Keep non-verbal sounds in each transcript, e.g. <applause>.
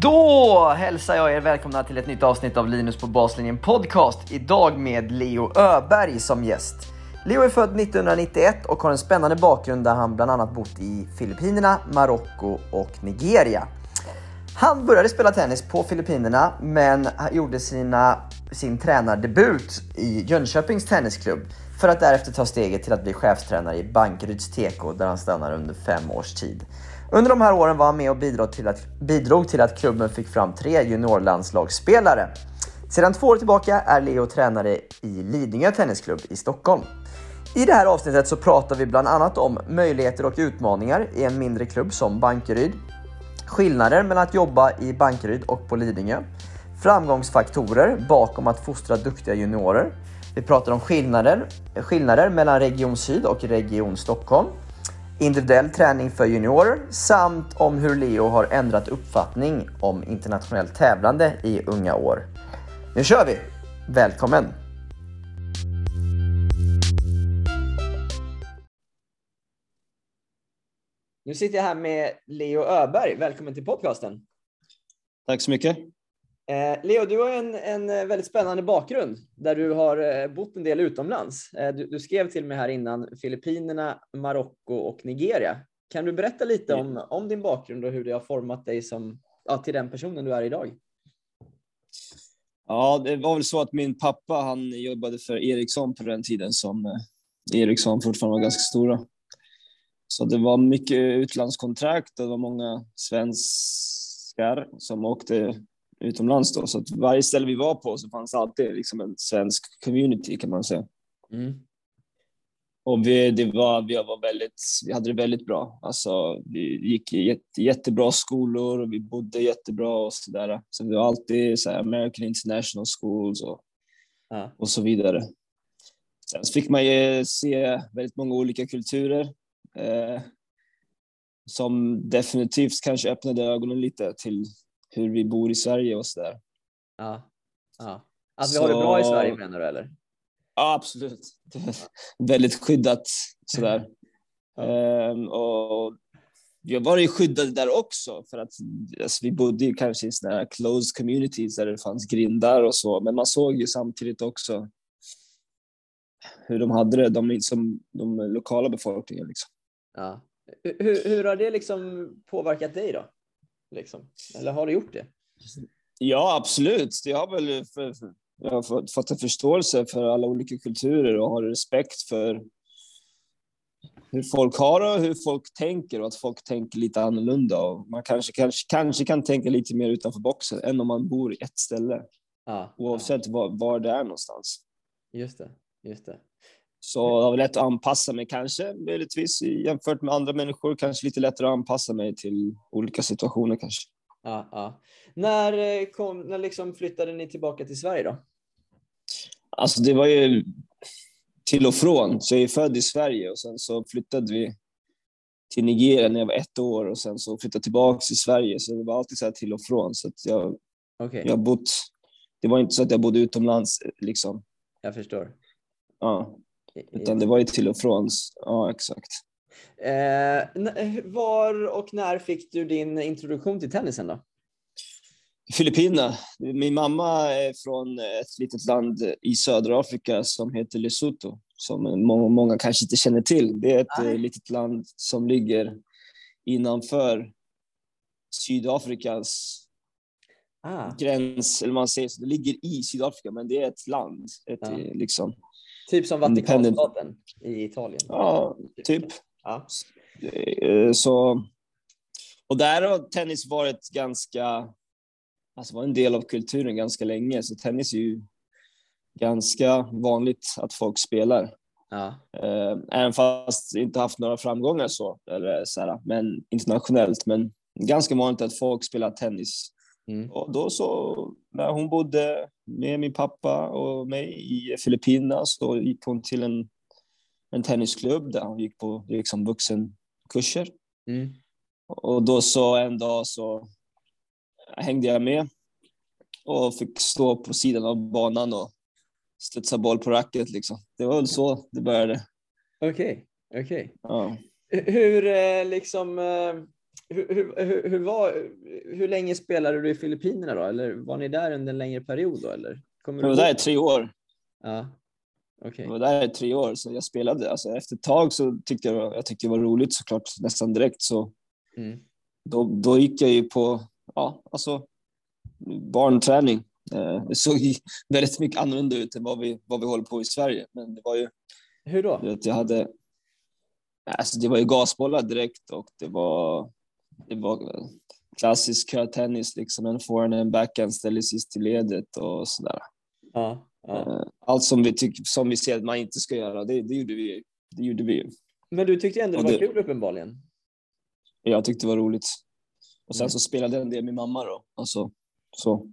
Då hälsar jag er välkomna till ett nytt avsnitt av Linus på baslinjen podcast. Idag med Leo Öberg som gäst. Leo är född 1991 och har en spännande bakgrund där han bland annat bott i Filippinerna, Marocko och Nigeria. Han började spela tennis på Filippinerna men gjorde sina, sin tränardebut i Jönköpings Tennisklubb för att därefter ta steget till att bli chefstränare i Bankeryds TK där han stannar under fem års tid. Under de här åren var han med och bidrog till att, bidrog till att klubben fick fram tre juniorlandslagsspelare. Sedan två år tillbaka är Leo tränare i Lidingö Tennisklubb i Stockholm. I det här avsnittet så pratar vi bland annat om möjligheter och utmaningar i en mindre klubb som Bankeryd, skillnader mellan att jobba i Bankeryd och på Lidingö, framgångsfaktorer bakom att fostra duktiga juniorer. Vi pratar om skillnader, skillnader mellan Region Syd och Region Stockholm, individuell träning för juniorer samt om hur Leo har ändrat uppfattning om internationellt tävlande i unga år. Nu kör vi! Välkommen! Nu sitter jag här med Leo Öberg. Välkommen till podcasten. Tack så mycket. Eh, Leo, du har en, en eh, väldigt spännande bakgrund där du har eh, bott en del utomlands. Du, du, skrev till mig här innan Filippinerna, Marocko och Nigeria. Kan du berätta lite om, om din bakgrund och hur det har format dig som, ja, till den personen du är idag? Ja, det var väl så att min pappa, han jobbade för Ericsson på den tiden som Ericsson fortfarande var ganska stora. Så det var mycket utlandskontrakt och det var många svenskar som åkte utomlands då. Så att varje ställe vi var på så fanns alltid liksom en svensk community kan man säga. Mm. Och vi, det var, vi, var väldigt, vi hade det väldigt bra. Alltså, vi gick i jätte, jättebra skolor och vi bodde jättebra och så där. Så vi var alltid så här, American International Schools och, ja. och så vidare. Sen fick man ju se väldigt många olika kulturer eh, som definitivt kanske öppnade ögonen lite till hur vi bor i Sverige och så där. Ja, ja. Att vi har det bra i Sverige menar du eller? Ja, absolut. <laughs> Väldigt skyddat sådär. <laughs> ja. ehm, och jag var ju skyddade där också för att alltså, vi bodde ju kanske i sådana här closed communities där det fanns grindar och så, men man såg ju samtidigt också hur de hade det, de, som de lokala befolkningen. Liksom. Ja. Hur, hur har det liksom påverkat dig då? Liksom? Eller har du gjort det? Ja, absolut. Jag har väl för, för, jag har fått, fått en förståelse för alla olika kulturer och har respekt för hur folk har det och hur folk tänker och att folk tänker lite annorlunda. Och man kanske, kanske, kanske kan tänka lite mer utanför boxen än om man bor i ett ställe. Ja, oavsett ja. Var, var det är någonstans. Just det, just det. Så det var lätt att anpassa mig kanske, möjligtvis jämfört med andra människor, kanske lite lättare att anpassa mig till olika situationer kanske. Ja, ja. När, eh, kom, när liksom flyttade ni tillbaka till Sverige då? Alltså det var ju till och från. Så jag är född i Sverige och sen så flyttade vi till Nigeria när jag var ett år och sen så flyttade tillbaka till Sverige. Så det var alltid så till och från. Så att jag, okay. jag bott, det var inte så att jag bodde utomlands liksom. Jag förstår. Ja. Utan det var ju till och från. Ja, exakt. Eh, var och när fick du din introduktion till tennisen då? Filippinerna. Min mamma är från ett litet land i södra Afrika som heter Lesotho, som många, många kanske inte känner till. Det är ett Nej. Eh, litet land som ligger innanför Sydafrikas ah. gräns, eller man säger så. Det ligger i Sydafrika, men det är ett land. Ett, ja. liksom, Typ som Vatikanstaten i Italien. Ja, typ. Ja. Eh, så, och där har tennis varit ganska, alltså var en del av kulturen ganska länge, så tennis är ju ganska vanligt att folk spelar. Ja. Eh, även fast inte haft några framgångar så, eller så här, men internationellt. Men ganska vanligt att folk spelar tennis Mm. Och då så, när hon bodde med min pappa och mig i Filippinerna så gick hon till en, en tennisklubb där hon gick på liksom vuxenkurser. Mm. Och då så en dag så hängde jag med och fick stå på sidan av banan och studsa boll på racket liksom. Det var väl så det började. Okej, okej. Ja. Hur eh, liksom eh, hur, hur, var, hur länge spelade du i Filippinerna då? Eller var ni där under en längre period då? Eller? Kommer Jag var du där i tre år. Ja. Okej. Jag var där i tre år, så jag spelade. Alltså, efter ett tag så tyckte jag, jag tyckte det var roligt såklart, nästan direkt. Så Mm. då, då gick jag ju på ja, alltså, barnträning. Eh, Det såg <laughs> väldigt mycket annorlunda ut än vad vi, vad vi håller på i Sverige. Men det var ju, Hur då? jag hade, alltså det var ju gasbollar direkt och det var, det var klassisk kötennis, liksom en forehand och en backhand ställer sist i ledet och sådär. Ja, ja. Eh, Allt som vi, tycker, som vi ser att man inte ska göra, det, det gjorde vi. Det gjorde vi. Men du tyckte ändå det var kul uppenbarligen? Jag tyckte det var roligt. Och sen Mm. så spelade jag en del med mamma då. Alltså, så.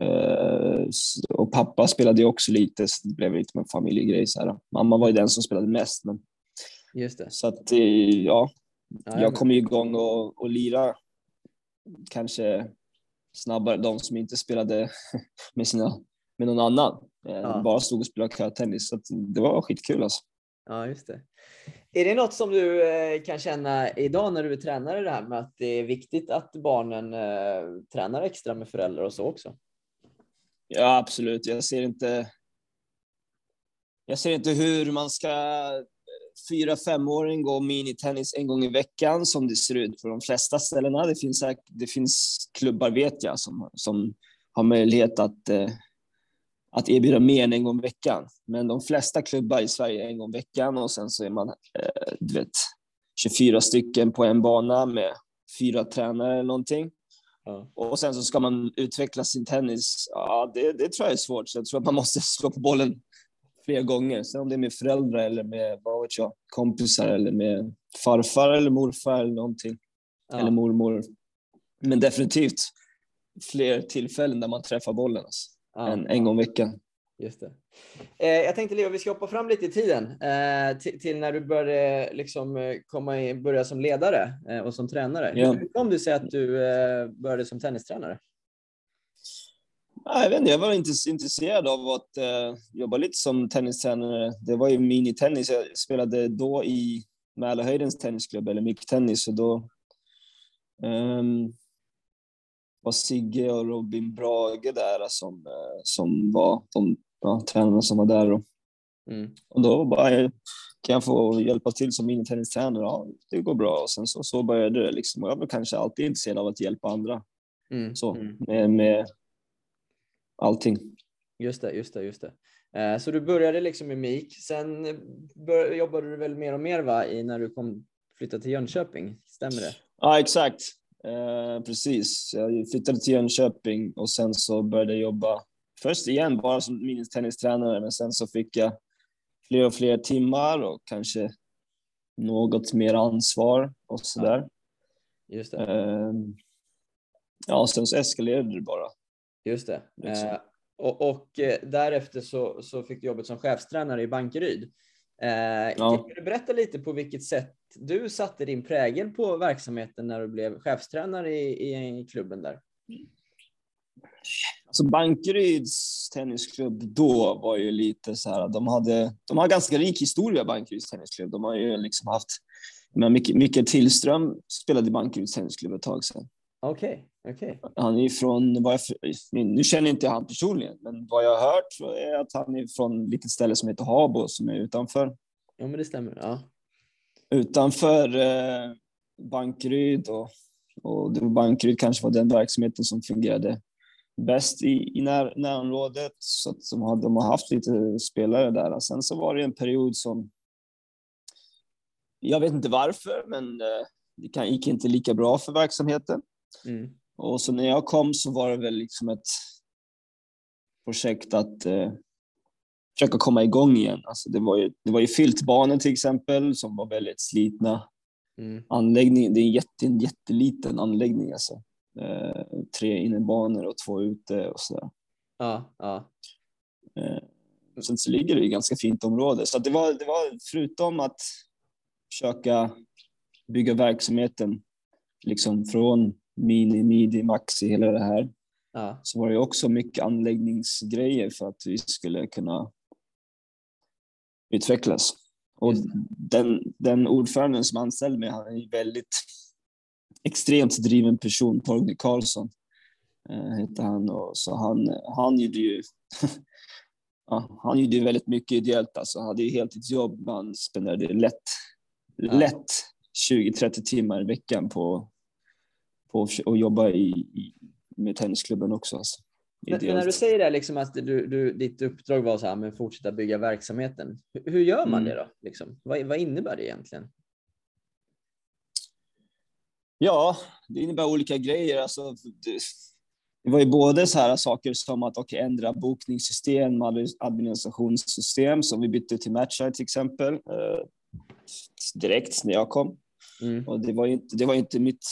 Eh, och pappa spelade ju också lite, så det blev lite med en familjegrej. Så här. Mamma var ju den som spelade mest. Men, Just det. så att, eh, Ja, jag kom igång och, och lira kanske snabbare, de som inte spelade <laughs> med, sina, med någon annan. Eh, Ja. Bara stod och spelade kötennis. Så det var skitkul alltså. Ja, just det. Är det något som du eh, kan känna idag när du är tränare det här med att det är viktigt att barnen eh, tränar extra med föräldrar och så också? Ja, absolut. Jag ser inte. Jag ser inte hur man ska fyra, femåring gå minitennis en gång i veckan som det ser ut på de flesta ställena. Det finns, det finns klubbar, vet jag, som, som har möjlighet att, eh, att erbjuda mer än en gång i veckan. Men de flesta klubbar i Sverige är en gång i veckan och sen så är man, eh, du vet, 24 stycken på en bana med fyra tränare eller någonting. Ja. Och sen så ska man utveckla sin tennis. Ja, det, det tror jag är svårt. Så jag tror att man måste slå på bollen flera gånger. Sen om det är med föräldrar eller med vad vet jag, kompisar eller med farfar eller morfar eller någonting. Eller Ja, mormor. Men definitivt fler tillfällen där man träffar bollen alltså, ja. än en gång i veckan. Just det. Eh, jag tänkte Leo, vi ska hoppa fram lite i tiden eh, till, till när du började liksom, eh, komma in, börja som ledare eh, och som tränare. Ja. Hur kom det sig att du eh, började som tennistränare? Ja, jag vet inte, jag var intress- intresserad av att eh, jobba lite som tennistränare. Det var ju minitennis. Jag spelade då i Mälarhöjdens tennisklubb, eller micktennis, och då ehm, var Sigge och Robin Brage där som, eh, som var de ja, tränarna som var där. Och, Mm. och då bara, eh, kan jag få hjälpa till som minitennistränare? Ja, det går bra. Och sen så, så började det. Liksom. Och jag var kanske alltid intresserad av att hjälpa andra Mm. så, Mm. med, med allting. Just det, just det, just det. Eh, så du började liksom i MIK, sen bör, jobbade du väl mer och mer va, i när du kom flyttade till Jönköping? Stämmer det? Ja, exakt. Eh, precis. Jag flyttade till Jönköping och sen så började jag jobba först igen bara som minitennistränare, men sen så fick jag fler och fler timmar och kanske något mer ansvar och så där. Just det. Eh, ja, sen så eskalerade det bara. Just det. Liksom. Eh, och och eh, därefter så, så fick du jobbet som chefstränare i Bankeryd. Eh, Ja. Kan du berätta lite på vilket sätt du satte din prägel på verksamheten när du blev chefstränare i, i klubben där? Alltså Bankeryds tennisklubb då var ju lite så här, de hade, de har ganska rik historia Bankeryds tennisklubb. De har ju liksom haft, men Micke Tillström spelade i Bankeryds tennisklubb ett tag sedan. Okej, okej. Han är från, vad jag, nu känner inte han personligen, men vad jag har hört är att han är från ett litet ställe som heter Habo som är utanför, Ja, men det stämmer. Ja. utanför eh, Bankeryd och, och det var Bankeryd kanske var den verksamheten som fungerade bäst i, i när, närområdet. Så att de, har, de har haft lite spelare där. Och sen så var det en period som, jag vet inte varför, men eh, det kan, gick inte lika bra för verksamheten. Mm. Och så när jag kom så var det väl liksom ett projekt att eh, försöka komma igång igen. Alltså det var ju, det var ju filtbanor till exempel som var väldigt slitna. Mm. Anläggning, det är en, jätte, en jätteliten anläggning alltså. eh, tre innebanor och två ute och sådär. Ja, ja. Eh, sen så ligger det i ganska fint område. Så det, var, det var förutom att försöka bygga verksamheten liksom från mini, midi, maxi, hela det här. ja. Så var det också mycket anläggningsgrejer för att vi skulle kunna utvecklas. Och den, den ordföranden som anställde mig, han är en väldigt extremt driven person, Torgny Karlsson eh, heter han. Och så han, han gjorde ju <laughs> ja, han gjorde ju väldigt mycket ideellt. Alltså, han hade ju heltidsjobb, han spenderade lätt, Ja. lätt 20-30 timmar i veckan på, på att jobba i, i, med tennisklubben också. Alltså. Men, men när du säger det, liksom att du, du, ditt uppdrag var så här, men fortsätta bygga verksamheten. Hur, hur gör man Mm. det då? Liksom? Vad, vad innebär det egentligen? Ja, det innebär olika grejer. Alltså, det, det var ju både så här saker som att okay, ändra bokningssystem, admi- administrationssystem som vi bytte till Matcheye till exempel eh, direkt när jag kom. Mm. Och det var ju inte, det var inte mitt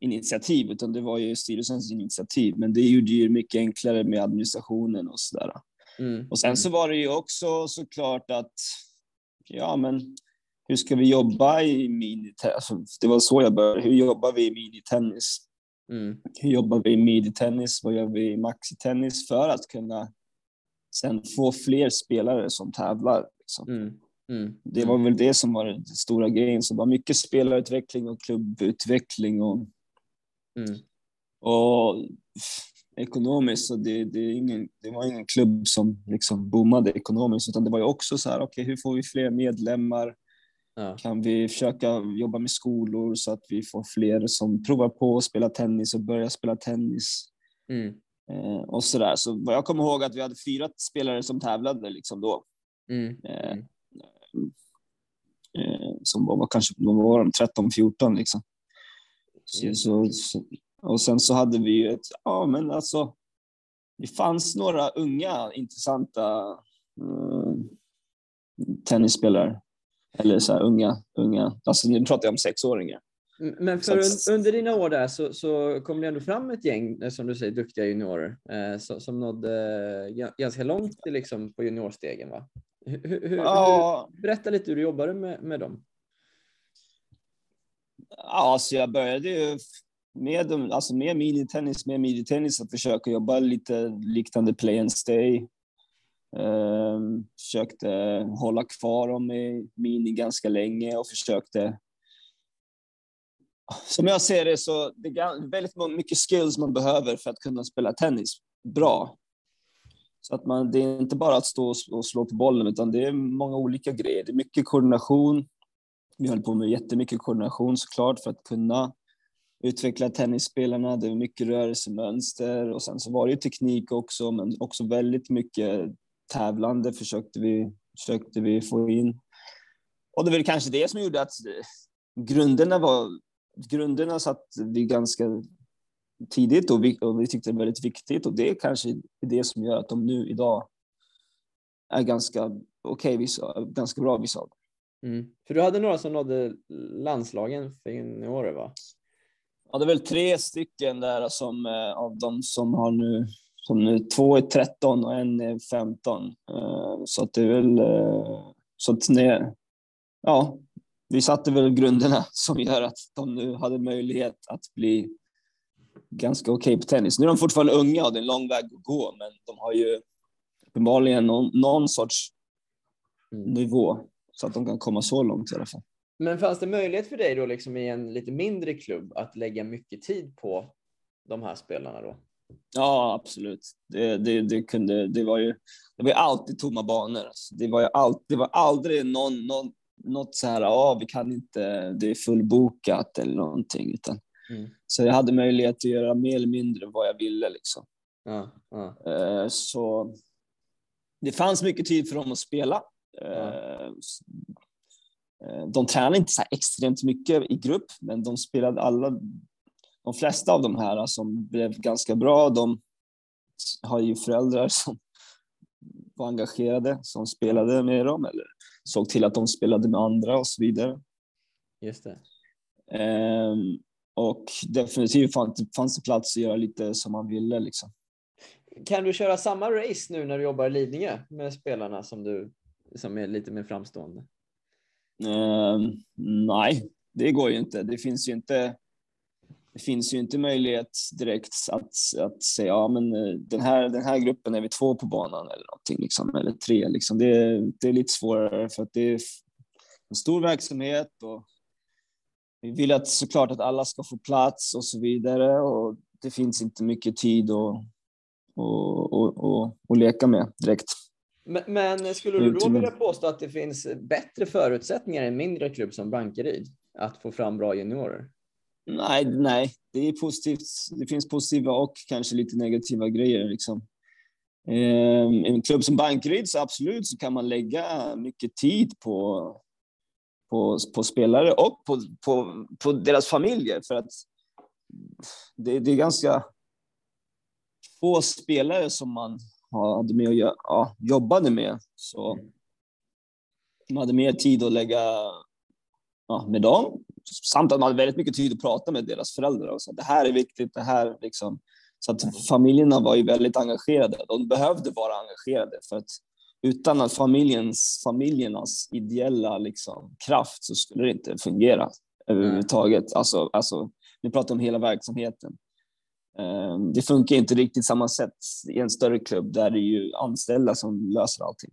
initiativ, utan det var ju styrelsens initiativ. Men det gjorde ju mycket enklare med administrationen och sådär. Mm. Och sen så var det ju också såklart att, ja men hur ska vi jobba i minitennis? Alltså, det var så jag började. Hur jobbar vi i minitennis? Mm. Hur jobbar vi i miditennis? Vad gör vi i maxitennis för att kunna sen få fler spelare som tävlar? Liksom. Mm. Mm. Det var väl det som var den stora grejen. Så det var mycket spelarutveckling och klubbutveckling och, Mm. och ekonomiskt. Så det, det, ingen, det var ingen klubb som liksom boomade ekonomiskt, utan det var ju också så här, okej, hur får vi fler medlemmar? Ja. Kan vi försöka jobba med skolor så att vi får fler som provar på att spela tennis och börjar spela tennis? Mm. Eh, och så där. Så jag kommer ihåg att vi hade fyra spelare som tävlade liksom då. Mm. Eh, Mm. eh, som var, var kanske de var de 13, 14 liksom. Så, så, så, och sen så hade vi ju ett, ja men alltså, det fanns några unga intressanta eh, tennisspelare. Eller så här unga, unga, alltså nu pratar jag om sexåringar. Men för att- un, under dina år där så, så kom det ändå fram ett gäng, eh, som du säger, duktiga juniorer eh, som, som nådde eh, ga- ganska långt liksom, på juniorstegen. Va? Hur, hur, Ja, hur, berätta lite hur du jobbade med, med dem. Ja, så jag började ju med, alltså med minitennis, med minitennis att försöka jobba lite liknande play and stay. Ehm, försökte hålla kvar dem i mini ganska länge och försökte. Som jag ser det så det är det väldigt mycket skills man behöver för att kunna spela tennis bra. Så att man, det är inte bara att stå och slå på bollen, utan det är många olika grejer. Det är mycket koordination, vi höll på med jättemycket koordination såklart för att kunna utveckla tennisspelarna. Det var mycket rörelsemönster och sen så var det ju teknik också, men också väldigt mycket tävlande försökte vi, försökte vi få in. Och det var väl kanske det som gjorde att eh, grunderna var, grunderna satt vi ganska tidigt och vi, och vi tyckte det var väldigt viktigt och det är kanske det som gör att de nu idag är ganska okej, vissa, ganska bra vissa av dem. Mm. För du hade några som nådde landslagen för juniorer va? Ja, det är väl tre stycken där som eh, av de som har nu, som nu, två är 13 och en är 15. Eh, så att det är väl, eh, så att nej, ja, vi satte väl grunderna <laughs> som gör att de nu hade möjlighet att bli ganska okej på tennis. Nu är de fortfarande unga och det är en lång väg att gå, men de har ju uppenbarligen någon, någon sorts Mm. nivå så att de kan komma så långt i alla fall. Men fanns det möjlighet för dig då liksom i en lite mindre klubb att lägga mycket tid på de här spelarna då? Ja, absolut. Det, det, det, kunde, det, var ju, det var ju alltid tomma banor. Alltså. Det, var ju all, det var aldrig någon, någon, något så här, ja, vi kan inte, det är fullbokat eller någonting. Utan, Mm. Så jag hade möjlighet att göra mer eller mindre vad jag ville. Liksom. Ja, ja. Eh, Så det fanns mycket tid för dem att spela. Eh, De tränade inte så extremt mycket i grupp, men de spelade alla. De flesta av de här som blev ganska bra, de har ju föräldrar som var engagerade, som spelade med dem eller såg till att de spelade med andra och så vidare. Just det. Ehm, och definitivt fanns det plats att göra lite som man ville. Liksom. Kan du köra samma race nu när du jobbar i Lidingö med spelarna som du som är lite mer framstående? Uh, nej, det går ju inte. Det finns ju inte. Det finns ju inte möjlighet direkt att, att säga ja, men eh, den här, den här gruppen är vi två på banan eller någonting liksom, eller tre. Liksom. Det, det är lite svårare för att det är en stor verksamhet och vi vill att såklart att alla ska få plats och så vidare och det finns inte mycket tid att och, och, och, och leka med direkt. Men, men skulle du då vilja påstå att det finns bättre förutsättningar i en mindre klubb som Bankeryd att få fram bra juniorer? Nej, nej, det är positivt. Det finns positiva och kanske lite negativa grejer. Liksom. Ehm, en klubb som Bankeryd så absolut så kan man lägga mycket tid på, på, på spelare och på, på, på deras familjer för att det, det är ganska få spelare som man hade med och ja, jobbade med. Så man hade mer tid att lägga ja, med dem. Samt att man hade väldigt mycket tid att prata med deras föräldrar och så. Det här är viktigt, det här liksom. Så att familjerna var ju väldigt engagerade. De behövde vara engagerade för att utan att familjens, familjernas ideella liksom, kraft så skulle det inte fungera överhuvudtaget. Alltså, alltså, vi pratar om hela verksamheten. Ehm, det funkar inte riktigt samma sätt i en större klubb där det är ju anställda som löser allting.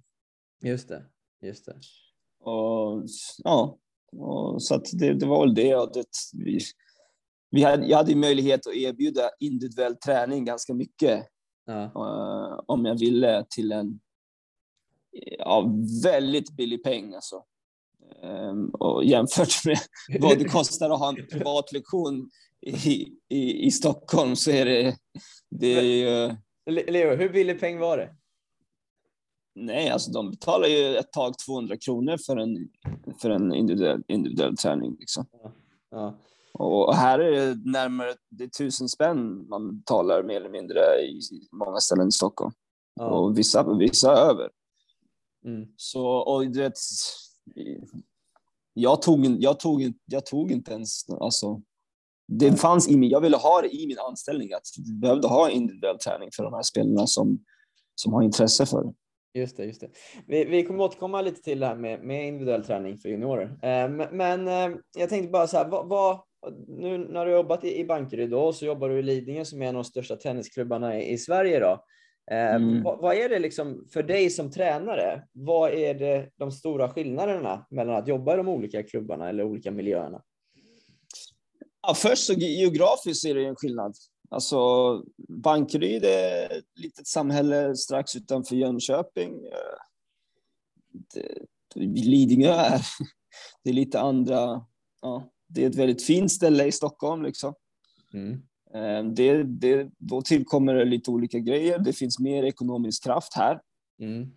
Just det, just det. Och ja, och så att det, det var väl det. Och det vi, vi hade, jag hade möjlighet att erbjuda individuell träning ganska mycket ja. uh, om jag ville till en ja, väldigt billig peng. Alltså. Um, och jämfört med <laughs> vad det kostar att ha en privat lektion i, i, i Stockholm så är det, det är ju... Leo, hur billig peng var det? Nej, alltså de betalar ju ett tag 200 kronor för en, för en individuell, individuell träning. Liksom. Ja. Ja. Och här är det närmare det är tusen spänn man betalar mer eller mindre i många ställen i Stockholm. Ja. Och vissa, vissa över. Mm. Så, och du vet, jag tog, jag tog, jag tog inte ens, alltså, det fanns i min, jag ville ha det i min anställning att vi behövde ha individuell träning för de här spelarna som, som har intresse för det. Just det, just det. Vi, vi kommer återkomma lite till det här med, med individuell träning för juniorer. Eh, men eh, jag tänkte bara så här, vad, vad, nu när du har jobbat i, i Bankeryd då, så jobbar du i Lidingö som är en av de största tennisklubbarna i, i Sverige då. Eh, mm. vad, vad, är det liksom för dig som tränare? Vad är det de stora skillnaderna mellan att jobba i de olika klubbarna eller olika miljöerna? Ja, först så geografiskt är det en skillnad. Alltså, Bankeryd är ett litet samhälle strax utanför Jönköping. Lidingö är, <laughs> det är lite andra, ja, det är ett väldigt fint ställe i Stockholm liksom. Mm. Eh, det, det, då tillkommer det lite olika grejer. Det finns mer ekonomisk kraft här mm.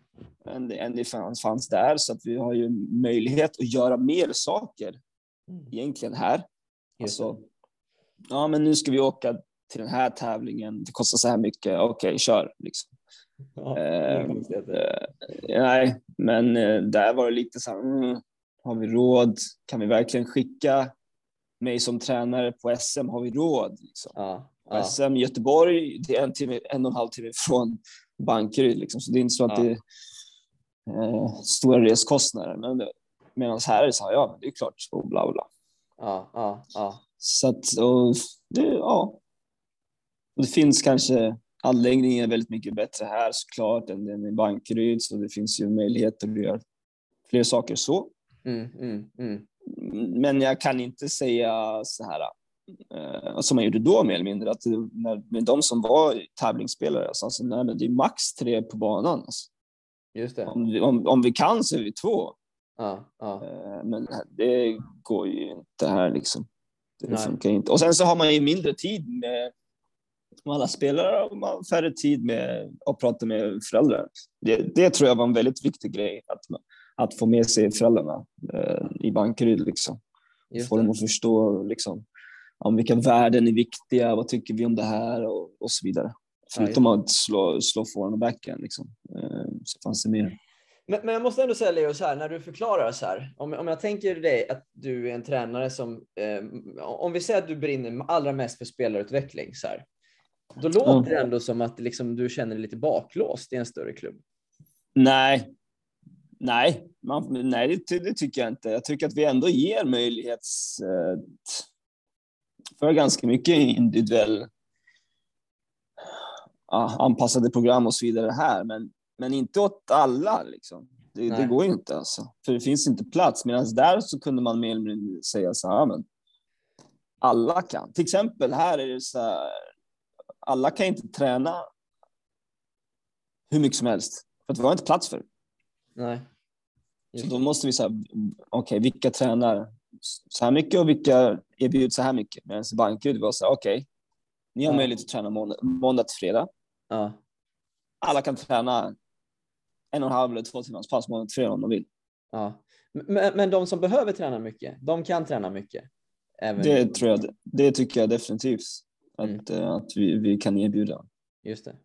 än, än det fanns, fanns där, så att vi har ju möjlighet att göra mer saker mm. egentligen här. Alltså, ja, men nu ska vi åka till den här tävlingen. Det kostar så här mycket. Okej, okay, kör liksom. Ja, eh, eh, nej, men eh, där var det lite så här. Mm, har vi råd? Kan vi verkligen skicka mig som tränare på SM? Har vi råd? Liksom? Ja, ja. SM Göteborg, det är en, timme, en och en halv timme från Bankeryd, liksom, så det är inte så att det är eh, stora reskostnader. Men medan här är det så här, ja, det är klart, och bla bla. Ja, ja, ja. Så att, och det, ja. Och det finns kanske, anläggningen är väldigt mycket bättre här såklart än den i Bankeryd, så det finns ju möjligheter att göra fler saker så. Mm, mm, mm. Men jag kan inte säga så här, eh, som man gjorde då mer eller mindre, att när, med de som var tävlingsspelare, alltså, alltså, nej, det är max tre på banan. Alltså. Just det. Om, om, om vi kan så är vi två. Ja, ja. Eh, men det går ju inte här liksom. Det Nej. funkar inte. Och sen så har man ju mindre tid med, med alla spelare och man har färre tid med att prata med föräldrar. Det, det tror jag var en väldigt viktig grej, att, att få med sig föräldrarna eh, i Bankeryd. Liksom. Få dem att förstå liksom, om vilka värden är viktiga, vad tycker vi om det här och, och så vidare. Förutom ja, att slå, slå forehand och backhand liksom. eh, så fanns det mer. Men, men jag måste ändå säga Leo, så här, när du förklarar så här, om, om jag tänker dig att du är en tränare som, eh, om vi säger att du brinner allra mest för spelarutveckling, så här, då låter Mm. det ändå som att liksom, du känner dig lite baklåst i en större klubb. Nej, nej, man, nej det, ty- det tycker jag inte. Jag tycker att vi ändå ger möjlighet eh, för ganska mycket individuell ja, anpassade program och så vidare här, men, men inte åt alla. Liksom. Det, det går ju inte alltså, för det finns inte plats. Medan där så kunde man mer eller mindre säga så här, men alla kan. Till exempel här är det så här, alla kan inte träna hur mycket som helst, för att vi har inte plats för. Nej. Så då måste vi säga, okej, vilka tränar så här mycket och vilka erbjuder så här mycket? Medan i Bankeryd var så här, okej, ni har Ja. möjlighet att träna måndag, måndag till fredag. Ja. Alla kan träna en och en halv eller två timmars pass till fredag om de vill. Ja. Men, men de som behöver träna mycket, de kan träna mycket. Även Det tror jag, det tycker jag definitivt att, Mm. eh, att vi, vi kan erbjuda. Just det.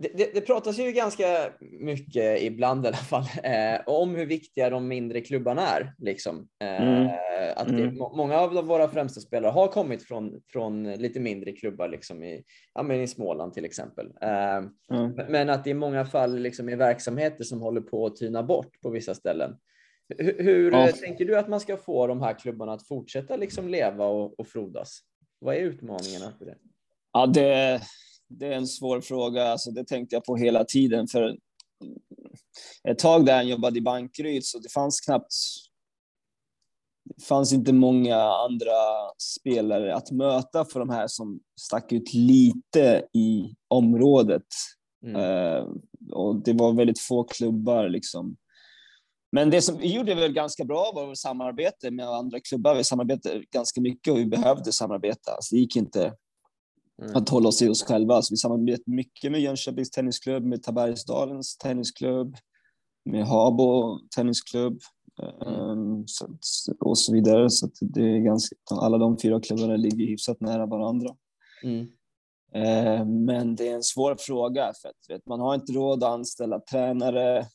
Det, det. det pratas ju ganska mycket, ibland i alla fall, eh, om hur viktiga de mindre klubbarna är. Liksom. Eh, Mm. Att det, Mm. må- många av våra främsta spelare har kommit från, från lite mindre klubbar, liksom i, ja, men i Småland till exempel. Eh, Mm. men att det i många fall liksom är verksamheter som håller på att tyna bort på vissa ställen. Hur, hur Ja. tänker du att man ska få de här klubbarna att fortsätta liksom leva och, och frodas? Vad är utmaningarna för det? Ja, det, det är en svår fråga. Alltså, det tänkte jag på hela tiden. För ett tag där jag jobbade i Bankeryd så det fanns knappt. Det fanns inte många andra spelare att möta för de här som stack ut lite i området. Mm. Eh, och det var väldigt få klubbar liksom. Men det som vi gjorde väl ganska bra var vårt samarbete med andra klubbar. Vi samarbetade ganska mycket och vi behövde samarbeta. Alltså, det gick inte Mm. att hålla oss till oss själva. Så vi samarbetar mycket med Jönköpings tennisklubb, med Tabergsdalens tennisklubb, med Habo tennisklubb ehm, så, och så vidare. Så det är ganska, alla de fyra klubbarna ligger hyfsat nära varandra. Mm. Eh, Men det är en svår fråga för att vet, man har inte råd att anställa tränare.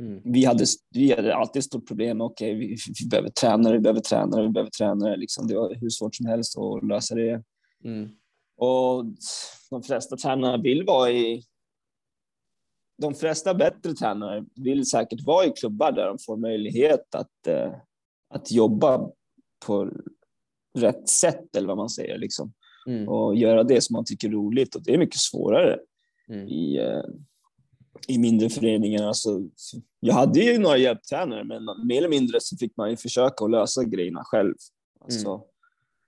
Mm. Vi hade, vi hade alltid stort problem. Okej, vi, vi behöver tränare, vi behöver tränare, vi behöver tränare. Liksom, det var hur svårt som helst att lösa det. Mm. Och de flesta tränare vill vara i... De flesta bättre tränare vill säkert vara i klubbar där de får möjlighet att, eh, att jobba på rätt sätt, eller vad man säger, liksom. Mm. och göra det som man tycker är roligt. Och det är mycket svårare Mm. i, eh, i mindre föreningar. Alltså, jag hade ju några hjälptränare, men mer eller mindre så fick man ju försöka att lösa grejerna själv. Alltså,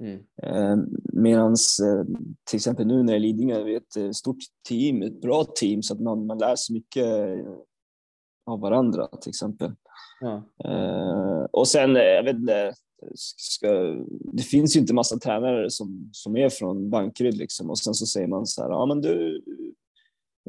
Mm. Eh, medans eh, till exempel nu när jag är Lidingö, vi är ett eh, stort team, ett bra team, så att man, man lär sig mycket eh, av varandra till exempel. Ja. Eh, och sen, eh, jag vet inte, ska, det finns ju inte massa tränare som, som är från Bankeryd liksom och sen så säger man så här, ja men du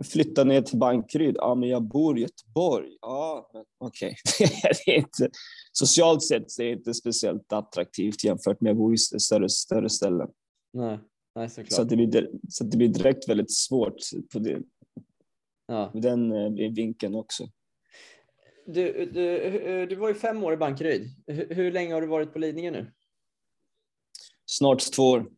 flyttar ner till Bankeryd, ja men jag bor i Göteborg, ja okej. <laughs> det är inte, socialt sett så är det inte speciellt attraktivt jämfört med att bo i större, större ställen. Nej. Nej, såklart. Så, det blir, så det blir direkt väldigt svårt på det, ja. den eh, vinkeln också. du, du, du var ju fem år i Bankeryd. Hur, hur länge har du varit på Lidingö nu? Snart två år.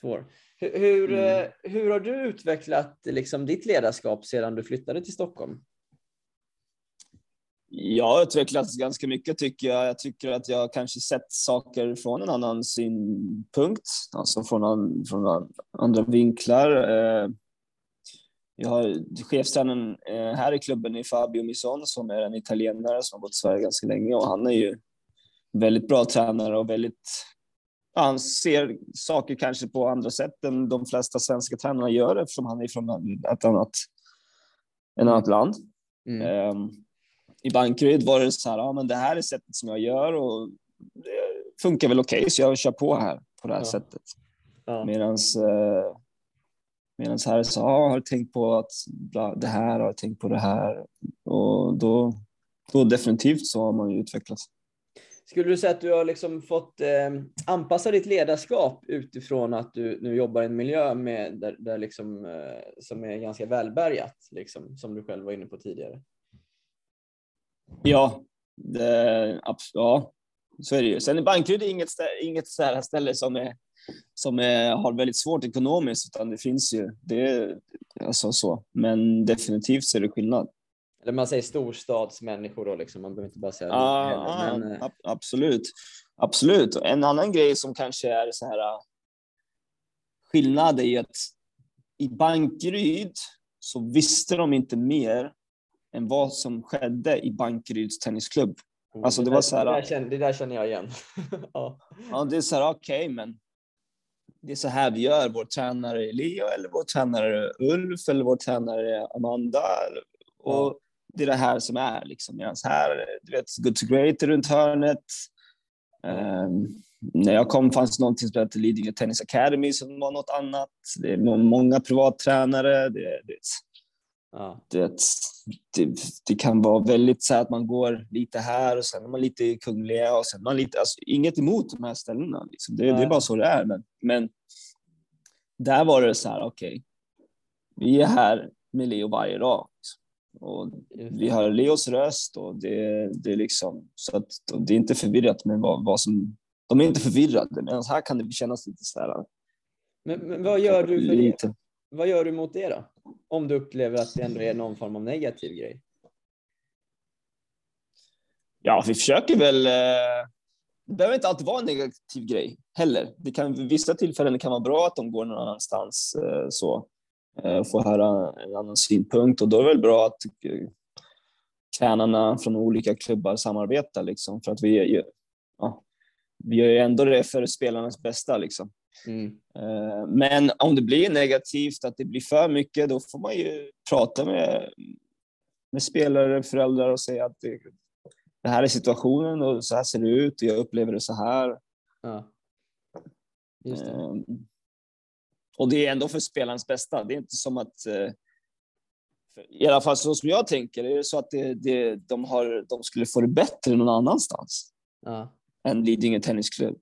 Två år. Hur, hur, Mm. eh, hur har du utvecklat liksom, ditt ledarskap sedan du flyttade till Stockholm? Jag har utvecklats ganska mycket tycker jag. Jag tycker att jag kanske sett saker från en annan synpunkt, alltså från, från an, andra vinklar. Eh, Jag har chefstränaren eh, här i klubben är Fabio Mison som är en italienare som har bott i Sverige ganska länge och han är ju väldigt bra tränare och väldigt ja, han ser saker kanske på andra sätt än de flesta svenska tränarna gör eftersom han är från ett annat, ett annat land. Mm. Ehm, I Bankeryd var det så här, ja men det här är sättet som jag gör och det funkar väl okej så jag kör på här på det här Ja. sättet. Ja. Medans, eh, medans här så, ja, har du tänkt på att bla, det här, har du tänkt på det här? Och då, då definitivt så har man ju utvecklats. Skulle du säga att du har liksom fått eh, anpassa ditt ledarskap utifrån att du nu jobbar i en miljö med, där, där liksom, eh, som är ganska välbärgat, liksom, som du själv var inne på tidigare? Ja, det, ja så är det ju. Sen är Bankeryd inget, inget ställe som, är, som är, har väldigt svårt ekonomiskt, utan det finns ju. Det, alltså så. Men definitivt så är det skillnad. Eller man säger storstadsmänniskor då, liksom. man behöver inte bara säga ah, heller, men, ah, Absolut. Absolut. En annan grej som kanske är så här äh, skillnad är att i Bankeryd så visste de inte mer än vad som skedde i Bankeryds tennisklubb. Oh, alltså det, det var så här. Det där känner, det där känner jag igen. <laughs> ja. ja, det är så här, okej, okay, men det är så här vi gör. Vår tränare är Leo eller vår tränare är Ulf eller vår tränare är Amanda. Och det är det här som är liksom. Medan här, du vet, Good to Great runt hörnet. Um, när jag kom fanns det någonting som hette Lidingö Tennis Academy som var något annat. Det är många privattränare. Det, det, ja. det, det, det, kan vara väldigt så att man går lite här och sen är man lite i Kungliga och sen man lite, alltså, inget emot de här ställena. Liksom. Det, det, är bara så det är. Men, men där var det så här, okej, okay, vi är här med Leo varje dag. Liksom. Och vi hör Leos röst och det, det är liksom så att det är inte förvirrat med vad, vad som. De är inte förvirrade, men här kan det kännas lite så här. Men, men vad gör du för lite. det? Vad gör du mot det då? Om du upplever att det ändå är någon form av negativ grej? Ja, vi försöker väl. Eh, det behöver inte alltid vara en negativ grej heller. Det kan vissa tillfällen kan vara bra att de går någon annanstans eh, så. Eh, få höra en annan synpunkt och då är det väl bra att eh, tränarna från olika klubbar samarbetar liksom för att vi, ja, vi gör ju ändå det för spelarnas bästa liksom. Mm. Eh, men om det blir negativt, att det blir för mycket, då får man ju prata med, med spelare, föräldrar och säga att det, det här är situationen och så här ser det ut och jag upplever det så här. Ja. Och det är ändå för spelarens bästa. Det är inte som att eh, i alla fall så som jag tänker, är det så att det, det, de, har, de skulle få det bättre någon annanstans ja. än Lidingö Tennisklubb.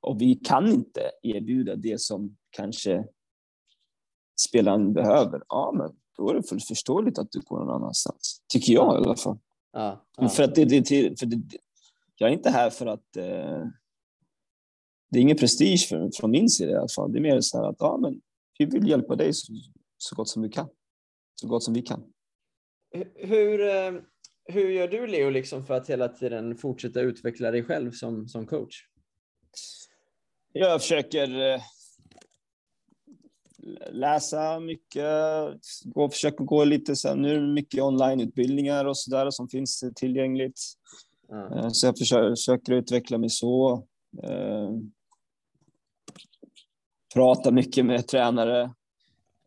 Och vi kan inte erbjuda det som kanske spelaren behöver. Ja, men då är det fullt förståeligt att du går någon annanstans. Tycker jag ja. i alla fall. Ja, ja. För att det, det, för det, jag är inte här för att eh, det är ingen prestige för, från min sida i alla fall. Det är mer så här att ja, men vi vill hjälpa dig så, så gott som vi kan. Så gott som vi kan. Hur, eh, hur gör du Leo liksom för att hela tiden fortsätta utveckla dig själv som, som coach? Jag försöker eh, läsa mycket, gå, försöker gå lite så här, nu är det mycket onlineutbildningar och så där som finns tillgängligt. Mm. Så jag försöker, försöker utveckla mig så prata mycket med tränare,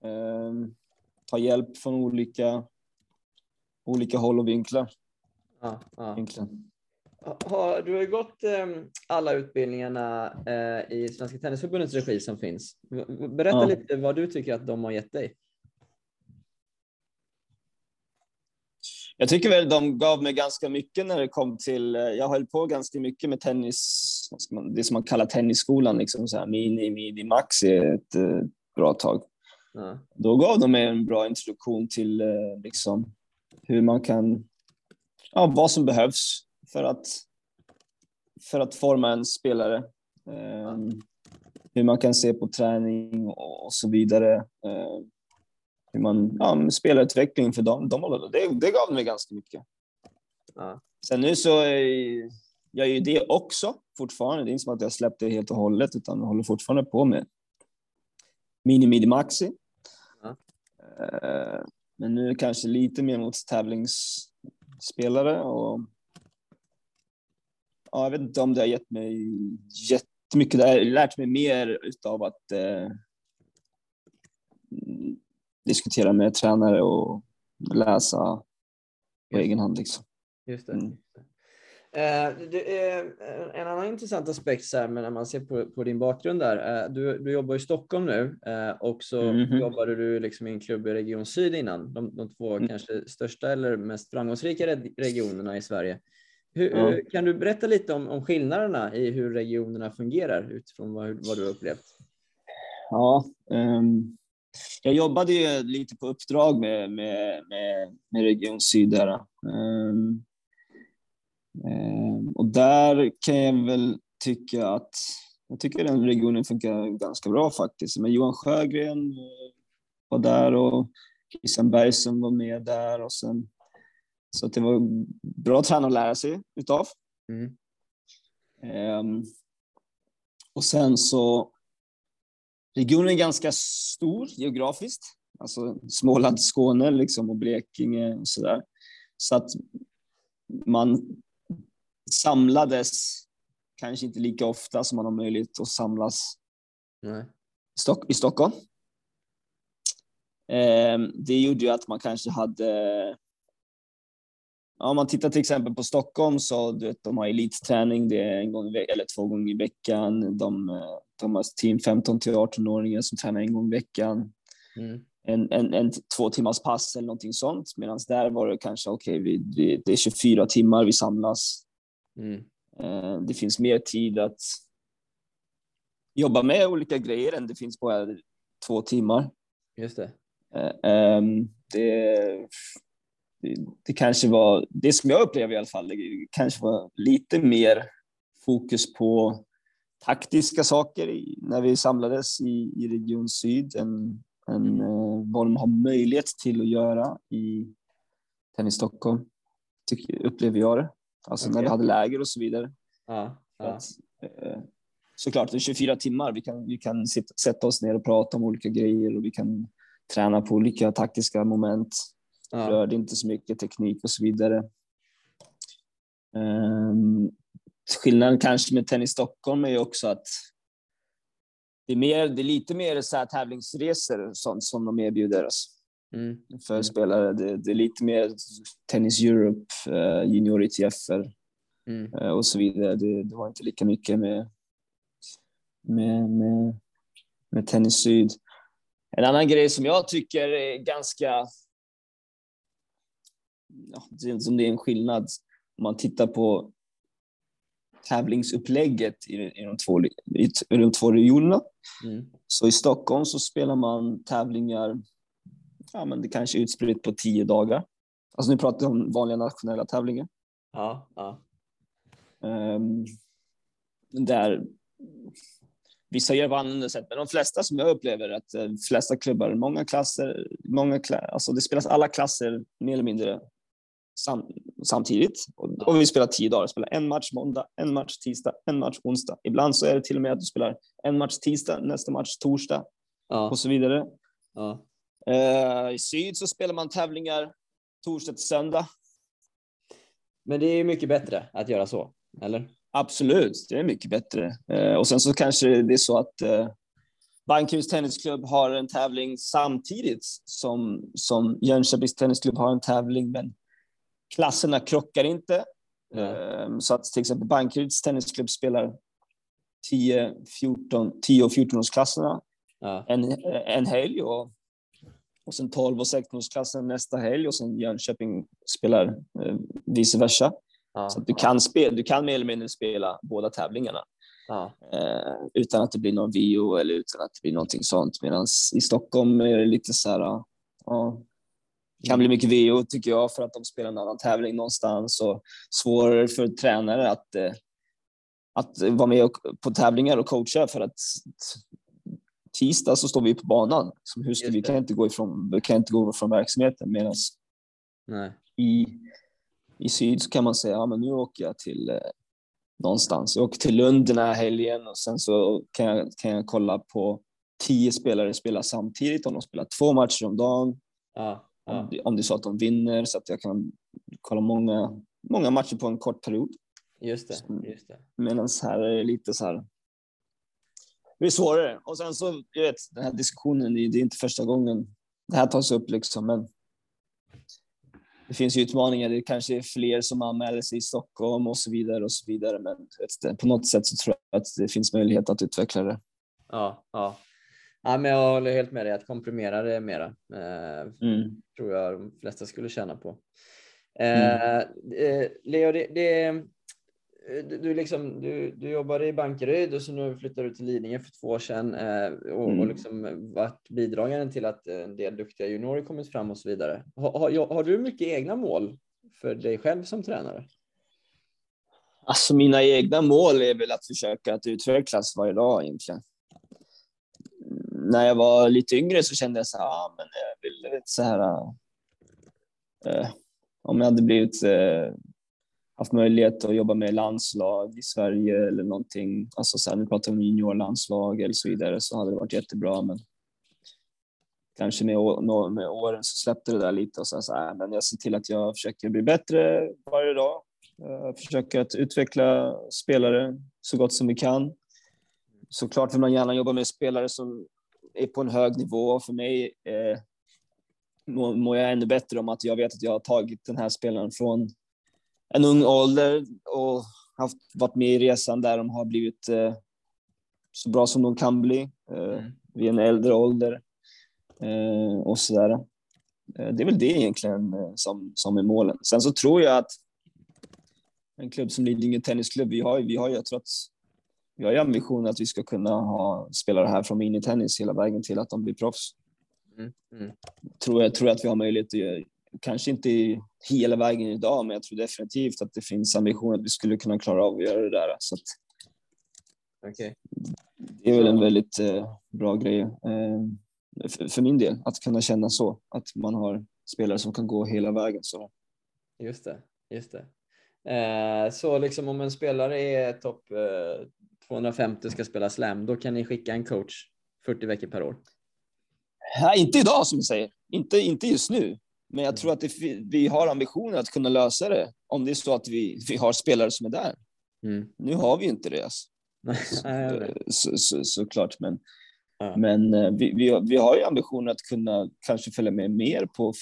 eh, ta hjälp från olika, olika håll och vinklar. Ja, ja. Har, du har ju gått eh, alla utbildningarna eh, i Svenska Tennisförbundets regi som finns. Berätta ja. lite vad du tycker att de har gett dig. Jag tycker väl de gav mig ganska mycket när det kom till, eh, jag höll på ganska mycket med tennis, man, det som man kallar tennisskolan, liksom så här mini, midi, maxi ett eh, bra tag. Ja. Då gav de mig en bra introduktion till eh, liksom, hur man kan, ja, vad som behövs för att, för att forma en spelare. Eh, hur man kan se på träning och, och så vidare. Eh, hur man, ja, spelarutveckling för dem, de, det, det gav mig ganska mycket. Ja. Sen nu så är jag är ju det också fortfarande. Det är inte som att jag släppte det helt och hållet, utan jag håller fortfarande på med mini, midi, maxi. Eh, men nu kanske lite mer mot tävlingsspelare och ja, jag vet inte om det har gett mig jättemycket. Det har lärt mig mer utav att eh, diskutera med tränare och läsa på egen hand. Liksom. Just det. Mm. Det en annan intressant aspekt så här, när man ser på, på din bakgrund där. Eh, du, du jobbar i Stockholm nu eh, och så mm -hmm. jobbade du liksom i en klubb i Region Syd innan. De, de två mm. kanske största eller mest framgångsrika regionerna i Sverige. Hur, ja. Kan du berätta lite om, om skillnaderna i hur regionerna fungerar utifrån vad, vad du upplevt? Ja, um, jag jobbade ju lite på uppdrag med, med, med, med Region Syd där. Um, och där kan jag väl tycka att jag tycker den regionen funkar ganska bra faktiskt. Men Johan Sjögren eh, var där och Christian Bergström var med där och sen så det var bra tränare att lära sig utav. Mm. Um, och sen så regionen är ganska stor geografiskt, alltså Småland, Skåne liksom och Blekinge och så där. Så att man samlades kanske inte lika ofta som man har möjlighet att samlas Nej. I, Stockholm. Um, det gjorde ju att man kanske hade om man tittar till exempel på Stockholm så du vet, de har elitträning, det är en gång eller två gånger i veckan. De, de har team 15 till 18-åringar som tränar en gång i veckan. Mm. En, en, en, två timmars pass eller någonting sånt. Medan där var det kanske okej, okay, det är 24 timmar vi samlas. Mm. Eh, det finns mer tid att jobba med olika grejer än det finns på två timmar. Just det. Eh, ehm, det det, kanske var, det som jag upplevde i alla fall, det kanske var lite mer fokus på taktiska saker i, när vi samlades i, i Region Syd än, än uh, vad de har möjlighet till att göra i Tennis Stockholm, tycker, upplever jag det. Alltså okay. när vi hade läger och så vidare. Ja, ja. Att, uh, såklart, det är 24 timmar. Vi kan, vi kan sitta, sätta oss ner och prata om olika grejer och vi kan träna på olika taktiska moment Ja. Rörde inte så mycket teknik och så vidare. Um, skillnaden kanske med Tennis Stockholm är ju också att det är, mer, det är lite mer så här tävlingsresor sånt som de erbjuder oss mm. för mm. spelare. Det, det, är lite mer Tennis Europe, uh, Junior ITF-er mm. uh, och så vidare. Det, det, var inte lika mycket med, med, med, med Tennis Syd. En annan grej som jag tycker är ganska ja, som det är en skillnad om man tittar på tävlingsupplägget i, i, de, två, i, i de två regionerna. Mm. Så i Stockholm så spelar man tävlingar, ja men det kanske är utspritt på tio dagar. Alltså nu pratar jag om vanliga nationella tävlingar. Ja, ja. Um, där Vissa gör på annorlunda sätt, men de flesta som jag upplever att de flesta klubbar, många klasser, många kla alltså det spelas alla klasser mer eller mindre sam, samtidigt. Och, och, vi spelar tio dagar. Spelar en match måndag, en match tisdag, en match onsdag. Ibland så är det till och med att du spelar en match tisdag, nästa match torsdag ja. och så vidare. Ja. Uh, I syd så spelar man tävlingar torsdag till söndag. Men det är mycket bättre att göra så, eller? Absolut, det är mycket bättre. Uh, och sen så kanske det är så att uh, Bankeryds Tennisklubb har en tävling samtidigt som, som Jönköpings Tennisklubb har en tävling, men Klasserna krockar inte. Mm. Så att till exempel Bankeryds tennisklubb spelar 10, 14, 10 och 14-årsklasserna ja. en, en helg och, och sen 12 och 16-årsklassen nästa helg och sen Jönköping spelar eh, vice versa. Ja. Så att du kan, spela, du kan mer eller mindre spela båda tävlingarna. Ja. Eh, utan att det blir någon VO eller utan att det blir någonting sånt. Medan i Stockholm är det lite så här, ja, kan bli mycket VO tycker jag för att de spelar en annan tävling någonstans och svårare för tränare att, eh, att vara med på tävlingar och coacha för att tisdag så står vi på banan. Som hur ska, vi kan inte gå ifrån, vi kan inte gå ifrån verksamheten medan i, i syd så kan man säga, ja men nu åker jag till eh, någonstans. Jag åker till Lund den här helgen och sen så kan jag, kan jag kolla på tio spelare spela samtidigt om de spelar två matcher om dagen. Ja. Om, det, om det är så att de vinner så att jag kan kolla många, många matcher på en kort period. Just det. Just det. Medan här är det lite så här. Det är svårare. Och sen så, jag vet, den här diskussionen, det är inte första gången det här tas upp liksom, men det finns ju utmaningar. Det kanske är fler som anmäler sig i Stockholm och så vidare och så vidare. Men vet, på något sätt så tror jag att det finns möjlighet att utveckla det. Ja, ja. Ja, men jag håller helt med dig att komprimera det mera. Eh, mm. Tror jag de flesta skulle tjäna på. Eh, mm. Eh, Leo, det, det, du, du, liksom, du, du jobbade i Bankeryd och så nu flyttade du till Lidingö för två år sedan eh, och, mm. och liksom varit bidragande till att en del duktiga juniorer kommit fram och så vidare. Har, har, har du mycket egna mål för dig själv som tränare? Alltså mina egna mål är väl att försöka att utvecklas varje dag egentligen. När jag var lite yngre så kände jag så här, ah, men jag vill så här. Eh, om jag hade blivit eh, haft möjlighet att jobba med landslag i Sverige eller någonting, alltså så här, nu pratar vi om juniorlandslag eller så vidare, så hade det varit jättebra. Men kanske med, med åren så släppte det där lite och så, så här, men jag ser till att jag försöker bli bättre varje dag. Försöker att utveckla spelare så gott som vi kan. Såklart vill man gärna jobba med spelare som är på en hög nivå. För mig eh, mår jag ännu bättre om att jag vet att jag har tagit den här spelaren från en ung ålder och haft, varit med i resan där de har blivit eh, så bra som de kan bli eh, mm. vid en äldre ålder eh, och sådär. Eh, det är väl det egentligen eh, som, som är målen. Sen så tror jag att en klubb som Lidingö Tennisklubb, vi har, vi har jag tror att vi har ju ambitionen att vi ska kunna ha spelare här från minitennis hela vägen till att de blir proffs. Mm. Mm. Tror, jag tror att vi har möjlighet att göra, kanske inte hela vägen idag, men jag tror definitivt att det finns ambition att vi skulle kunna klara av att göra det där. Så att, okay. Det är väl en väldigt eh, bra grej eh, för, för, min del, att kunna känna så, att man har spelare som kan gå hela vägen. Så. Just det, just det. Eh, så liksom om en spelare är topp 250 och ska spela slam, då kan ni skicka en coach 40 veckor per år? Nej, inte idag som du säger. Inte, inte just nu. Men jag tror att det, vi har ambitionen att kunna lösa det om det är så att vi, vi har spelare som är där. Mm. Nu har vi inte det. Alltså. <laughs> så, så, såklart, men, ja. men eh, vi, vi, vi har ju ambitionen att kunna kanske följa med mer på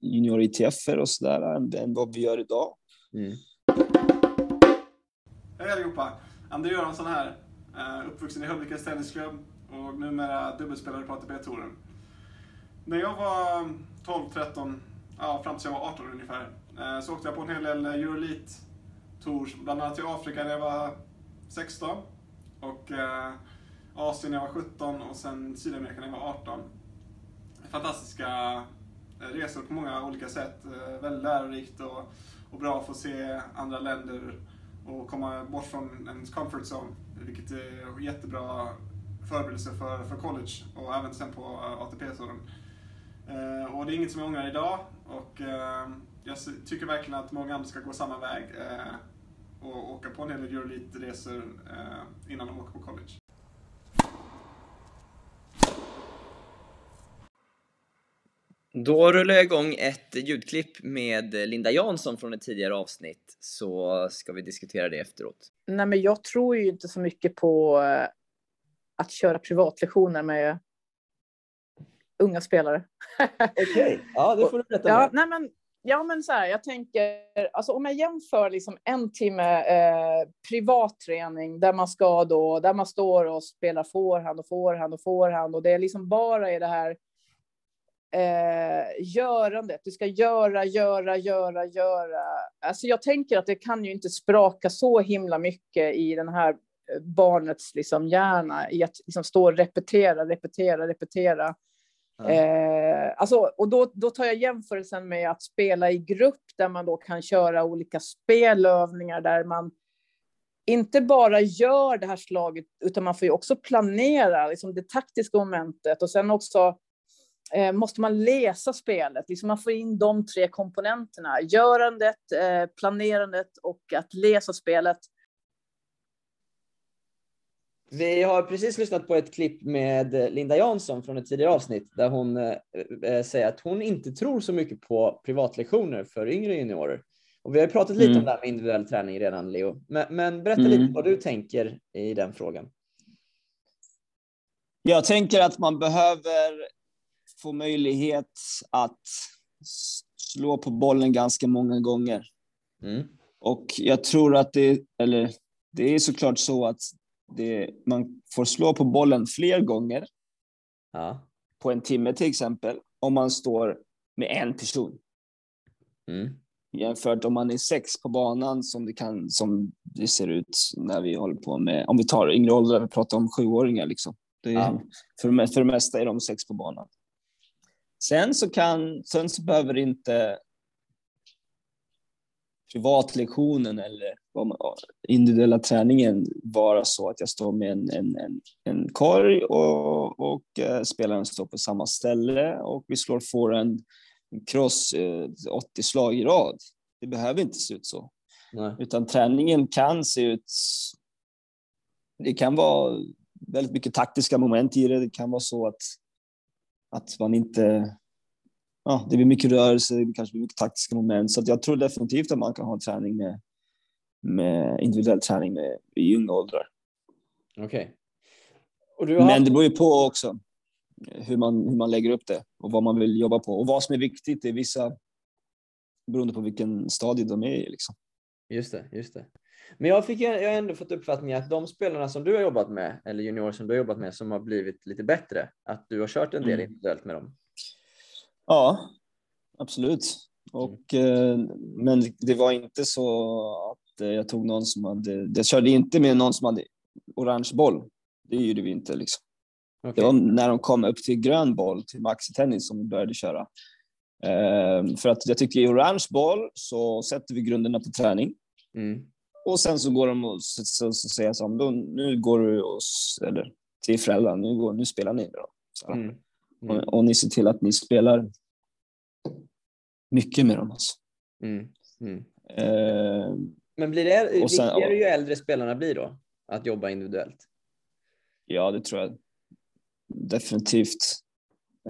junior ITF och så där än, än vad vi gör idag. Mm. Hej allihopa! André Göransson här. Eh, uppvuxen i Höllvikas Tennisklubb och numera dubbelspelare på ATP-touren. När jag var 12, 13, ja, fram tills jag var 18 ungefär, eh, så åkte jag på en hel del eh, Euroleague Tours, bland annat till Afrika när jag var 16 och eh, Asien när jag var 17 och sen Sydamerika när jag var 18. Fantastiska resor på många olika sätt. Väldigt lärorikt och och bra att få se andra länder och komma bort från ens comfort zone. Vilket är jättebra förberedelse för, för college och även sen på ATP-touren. Eh, och det är inget som jag ångrar idag och eh, jag tycker verkligen att många andra ska gå samma väg eh, och åka på en hel del Euroleague-resor eh, innan de åker på college. Då rullar jag igång ett ljudklipp med Linda Jansson från ett tidigare avsnitt så ska vi diskutera det efteråt. Nej, men jag tror ju inte så mycket på att köra privatlektioner med unga spelare. Okej, okay. ja det får du berätta. ja, nej, men, ja, men så här, jag tänker, alltså om jag jämför liksom en timme eh, privatträning där man ska då, där man står och spelar forehand och forehand och forehand och det är liksom bara i det här eh, görandet. Du ska göra, göra, göra, göra. Alltså jag tänker att det kan ju inte spraka så himla mycket i den här eh, barnets liksom hjärna i att liksom stå och repetera, repetera, repetera. Eh, alltså, och då, då tar jag jämförelsen med att spela i grupp där man då kan köra olika spelövningar där man inte bara gör det här slaget utan man får ju också planera liksom det taktiska momentet och sen också eh, måste man läsa spelet. Liksom man får in de tre komponenterna. Görandet, eh, planerandet och att läsa spelet. Vi har precis lyssnat på ett klipp med Linda Jansson från ett tidigare avsnitt där hon eh, eh säger att hon inte tror så mycket på privatlektioner för yngre juniorer. Och vi har pratat lite mm. om det här med individuell träning redan, Leo. Men, men berätta mm. lite vad du tänker i den frågan. Jag tänker att man behöver få möjlighet att slå på bollen ganska många gånger. Mm. Och jag tror att det, eller det är såklart så att det, man får slå på bollen fler gånger. Ja. På en timme till exempel, om man står med en person. Mm. jämfört om man är sex på banan som det kan som det ser ut när vi håller på med. Om vi tar yngre åldrar, vi pratar om sjuåringar liksom. Det är, Ja. för, för det mesta är de sex på banan. Sen så kan, sen så behöver inte privatlektionen eller individuella träningen vara så att jag står med en, en, en, en korg och, och eh, spelaren står på samma ställe och vi slår forehand cross eh, 80 slag i rad. Det behöver inte se ut så, Nej. utan träningen kan se ut. Det kan vara väldigt mycket taktiska moment i det. Det kan vara så att att man inte. Ja, det blir mycket rörelse, det kanske blir mycket taktiska moment, så att jag tror definitivt att man kan ha träning med med individuell träning med i unga åldrar. Okej. Du har Men det beror ju på också hur man, hur man lägger upp det och vad man vill jobba på och vad som är viktigt i vissa beroende på vilken stadie de är i. Liksom. Just det, just det. Men jag, fick, jag har ändå fått uppfattningen att de spelarna som du har jobbat med, eller juniorer som du har jobbat med, som har blivit lite bättre, att du har kört en del Mm. individuellt med dem. Ja, absolut. Och, eh, men det var inte så jag tog någon som hade, jag körde inte med någon som hade orange boll. Det gjorde vi inte liksom. Okej. Det var när de kom upp till grön boll, till maxitennis, som vi började köra. Eh, för att jag tyckte i orange boll så sätter vi grunderna på träning. Mm. Och sen så går de och så, så, så säger då, nu går du och, eller till föräldrarna, nu, går, nu spelar ni dem. Så. Mm. Mm. Och, och ni ser till att ni spelar mycket med dem. Alltså. Mm. Men blir det Och sen- viktigare ju äldre spelarna blir då? Att jobba individuellt? ja, det tror jag definitivt.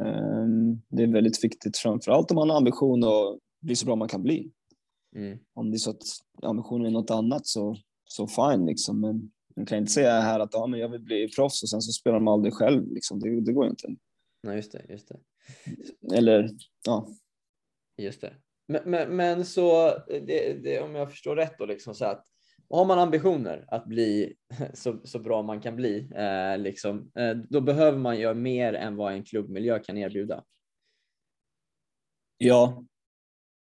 Eh, det är väldigt viktigt, framför allt om man har ambition att bli så bra man kan bli. Mm. Om det är så att ambitionen är något annat så, så fine liksom. Men man kan inte säga här att ja, men jag vill bli proffs och sen så spelar de aldrig själv. Liksom. Det, det går inte. Nej, just det. Just det. Eller ja, Just det. Men, men, men så, det, det, om jag förstår rätt då, liksom så att har man ambitioner att bli <laughs> så, så bra man kan bli, eh, liksom, eh, då behöver man göra mer än vad en klubbmiljö kan erbjuda. Ja.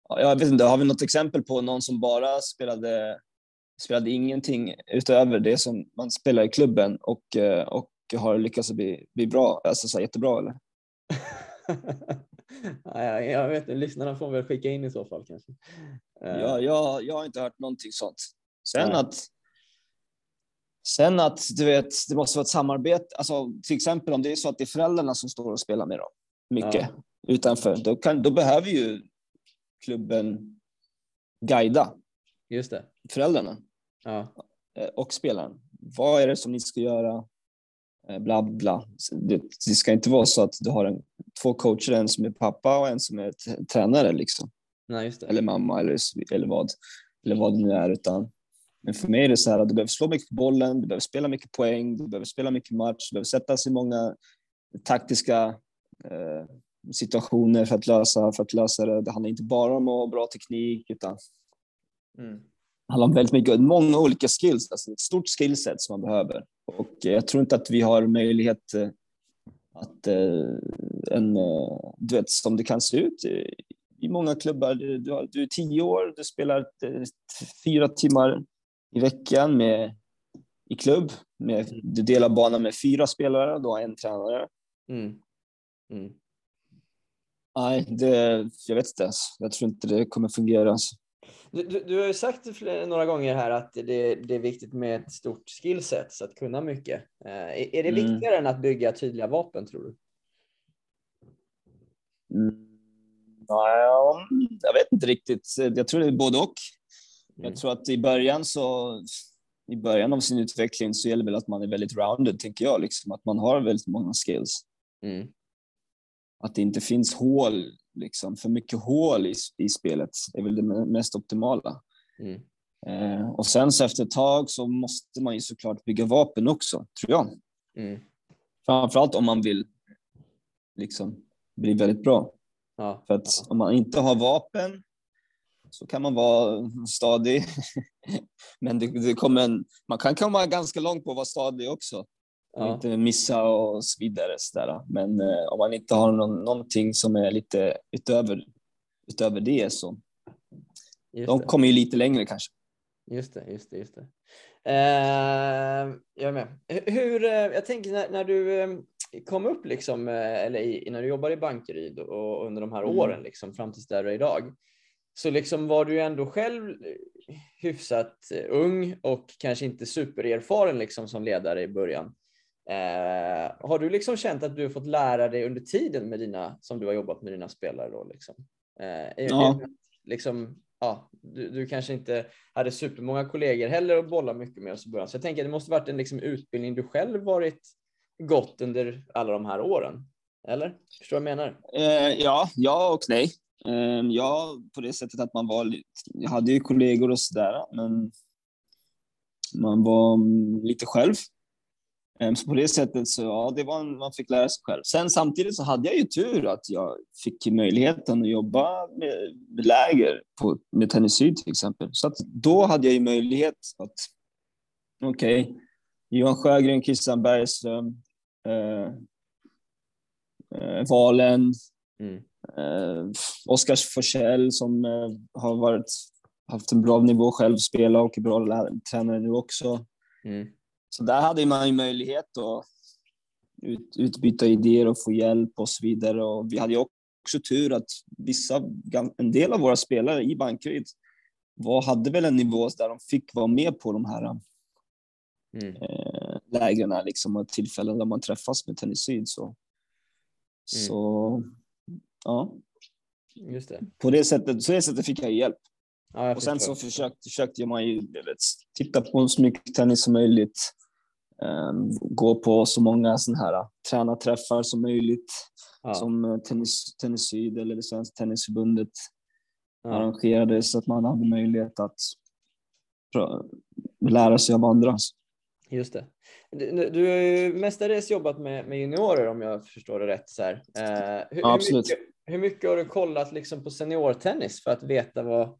Ja, Jag vet inte, har vi något exempel på någon som bara spelade, spelade ingenting utöver det som man spelar i klubben och, eh, och har lyckats bli, bli bra, alltså så jättebra eller? <laughs> ja, jag, vet inte, lyssnarna får väl skicka in i så fall kanske. Eh, Ja, jag, jag har inte hört någonting sånt. Sen Nej. att Sen att du vet, det måste vara ett samarbete. Alltså, till exempel om det är så att det är föräldrarna som står och spelar med dem mycket utanför, då, kan, då behöver ju klubben guida Just det. föräldrarna. Ja. eh, och spelaren. Vad är det som ni ska göra? Eh, Bla bla. Det, det ska inte vara så att du har en, två coacher, en som är pappa och en som är tränare liksom. Nej. Eller mamma eller, eller vad. Eller vad det nu är. Utan, men för mig är det så här att du behöver slå mycket på bollen, du behöver spela mycket poäng, du behöver spela mycket match, du behöver sätta sig i många taktiska eh, situationer för att lösa, för att lösa det. Det handlar inte bara om att ha bra teknik utan Mm. Handlar om väldigt mycket, många olika skills, alltså ett stort skillset som man behöver. Och jag tror inte att vi har möjlighet eh, att, eh, en, eh, du vet, som det kan se ut i, många klubbar, du, är tio år, du spelar eh, fyra timmar i veckan med, i klubb, med, du delar banan med fyra spelare, du har en tränare. Mm. Mm. Nej, det, jag vet inte, jag tror inte det kommer fungera. Alltså. Du, du, har ju sagt några gånger här att det, det är viktigt med ett stort skillset, så att kunna mycket. Eh, är, är det Mm. viktigare än att bygga tydliga vapen, tror du? Mm, ja, jag vet inte riktigt. Jag tror det är både och. Mm. Jag tror att i början så i början av sin utveckling så gäller det väl att man är väldigt rounded, tänker jag, liksom att man har väldigt många skills. Mm. Att det inte finns hål, liksom för mycket hål i, i spelet är väl det mest optimala. Mm. Eh, och sen så efter ett tag så måste man ju såklart bygga vapen också, tror jag. Mm. Framförallt om man vill liksom bli väldigt bra. Ja. För att om man inte har vapen så kan man vara stadig. <laughs> Men det, det kommer en, man kan komma ganska långt på att vara stadig också. Ja. inte missa och så vidare. Så där. Men eh, om man inte har någon, någonting som är lite utöver, utöver det så Just De det. kommer ju lite längre kanske. Just det, just det, just det. Eh, jag är med. Hu- Hur, eh, jag tänker när, när du eh, kom upp liksom, eh, eller i, när du jobbade i Bankeryd och, under de här Mm. åren liksom, fram tills där du är idag, så liksom var du ändå själv hyfsat ung och kanske inte supererfaren liksom som ledare i början. Eh, har du liksom känt att du har fått lära dig under tiden med dina, som du har jobbat med dina spelare då? Liksom? Eh, Ja. liksom, ja, du, du kanske inte hade supermånga kollegor heller att bolla mycket med oss i början. Så jag tänker att det måste varit en liksom, utbildning du själv varit gått under alla de här åren. Eller? Förstår du vad jag menar? Eh, ja, ja och nej. Eh, ja, på det sättet att man var lite, jag hade ju kollegor och sådär, men man var lite själv. Eh, så på det sättet så ja, det var en, man fick lära sig själv. Sen samtidigt så hade jag ju tur att jag fick möjligheten att jobba med, med läger på, med Tennis Syd till exempel. Så att då hade jag ju möjlighet att, okej, Johan Sjögren, Christian Bergström, eh, eh, Valen, Mm. Eh, Oskar Forsell som eh, har varit, haft en bra nivå själv, spela och är bra tränare nu också. Mm. Så där hade man ju möjlighet att ut, utbyta idéer och få hjälp och så vidare. Och vi hade ju också tur att vissa, en del av våra spelare i Bankeryd var, hade väl en nivå där de fick vara med på de här Mm. eh, lägren liksom, och tillfällen där man träffas med Tennis Syd. Så, så ja, Just det. på det sättet, så det sättet fick jag hjälp. Ja, jag Och sen så försökte, försökte man ju vet, titta på så mycket tennis som möjligt. Ehm, gå på så många sådana här uh, tränarträffar som möjligt. ja. Som uh, tennis, tennis Syd eller Svenska Tennisförbundet ja. arrangerade så att man hade möjlighet att lära sig av andra. Just det. Du, du har ju mestadels jobbat med, med juniorer om jag förstår det rätt. Så. Eh, hur, Ja, absolut. Hur mycket, hur mycket har du kollat liksom, på seniortennis för att veta vad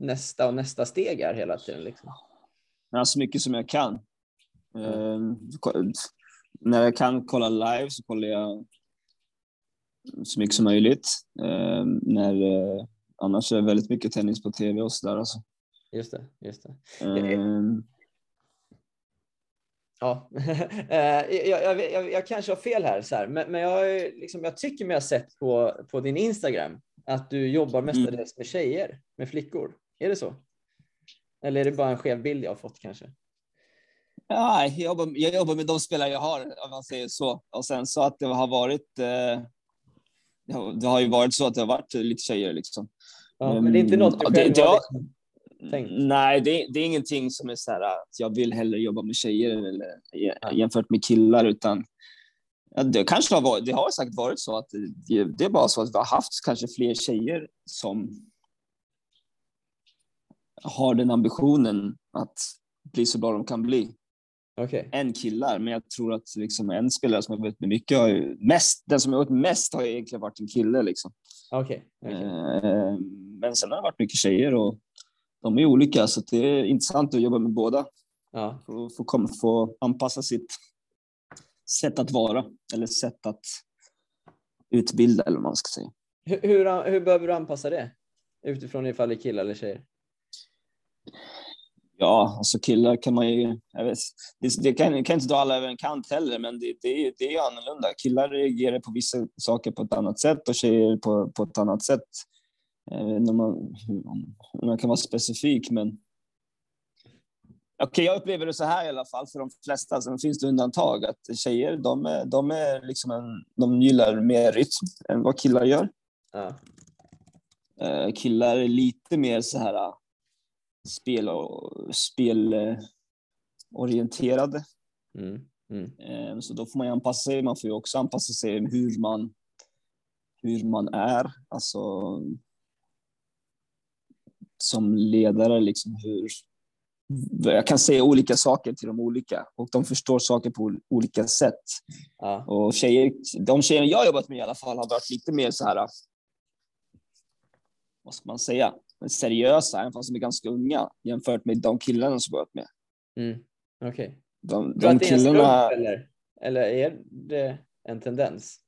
nästa och nästa steg är hela tiden? Liksom? Ja, så mycket som jag kan. Ehm, ko- när jag kan kolla live så kollar jag så mycket som möjligt. Ehm, när, eh, annars är det väldigt mycket tennis på tv och sådär. Alltså. Just det. Just det. Ehm, Ja, <laughs> Eh, jag, jag, jag, jag kanske har fel här, så här men, men jag, liksom, jag tycker mig ha sett på, på din Instagram att du jobbar mestadels med tjejer, med flickor. Är det så? Eller är det bara en skev bild jag har fått kanske? Ja, jag, jobbar, jag jobbar med de spelare jag har, om man säger så. Och sen så att det har varit eh, det har- ju varit så att det har varit lite tjejer liksom. Ja, men det är inte något du själv det- har liksom tänkt? Nej, det, det är ingenting som är så här att jag vill hellre jobba med tjejer eller jämfört med killar, utan det kanske har varit, det har säkert varit så att det, det är bara så att vi har haft kanske fler tjejer som har den ambitionen att bli så bra de kan bli Okej. än killar. Men jag tror att liksom en spelare som har varit med mycket har ju mest, den som har varit mest har ju egentligen varit en kille liksom. Okej. okej. Eh, Men sen har det varit mycket tjejer och de är olika så det är intressant att jobba med båda Ja. få, komma, få anpassa sitt sätt att vara eller sätt att utbilda eller vad man ska säga. Hur, hur, hur behöver du anpassa det? Utifrån ifall det är killar eller tjejer? Ja, alltså killar kan man ju, jag vet, det, det kan, kan inte dra alla över en kant heller, men det, det, det är annorlunda. Killar reagerar på vissa saker på ett annat sätt och tjejer på, på ett annat sätt. Om man, man kan vara specifik, men Okej, jag upplever det så här i alla fall för de flesta. Sen finns det undantag att tjejer, de, är, de är liksom en, de gillar mer rytm än vad killar gör. Ja. Eh, killar är lite mer så här eh, spel och spel eh, orienterade. Mm. Mm. Eh, så då får man ju anpassa sig. Man får ju också anpassa sig hur man hur man är, alltså som ledare liksom hur jag kan säga olika saker till de olika och de förstår saker på olika sätt. Ja. Och tjejer, de tjejer jag jobbat med i alla fall har varit lite mer så här. Vad ska man säga? Seriösa, även fast de är ganska unga jämfört med de killarna som jobbat med. Mm. Okej. De, du de är en slump killarna. eller? Eller är det en tendens?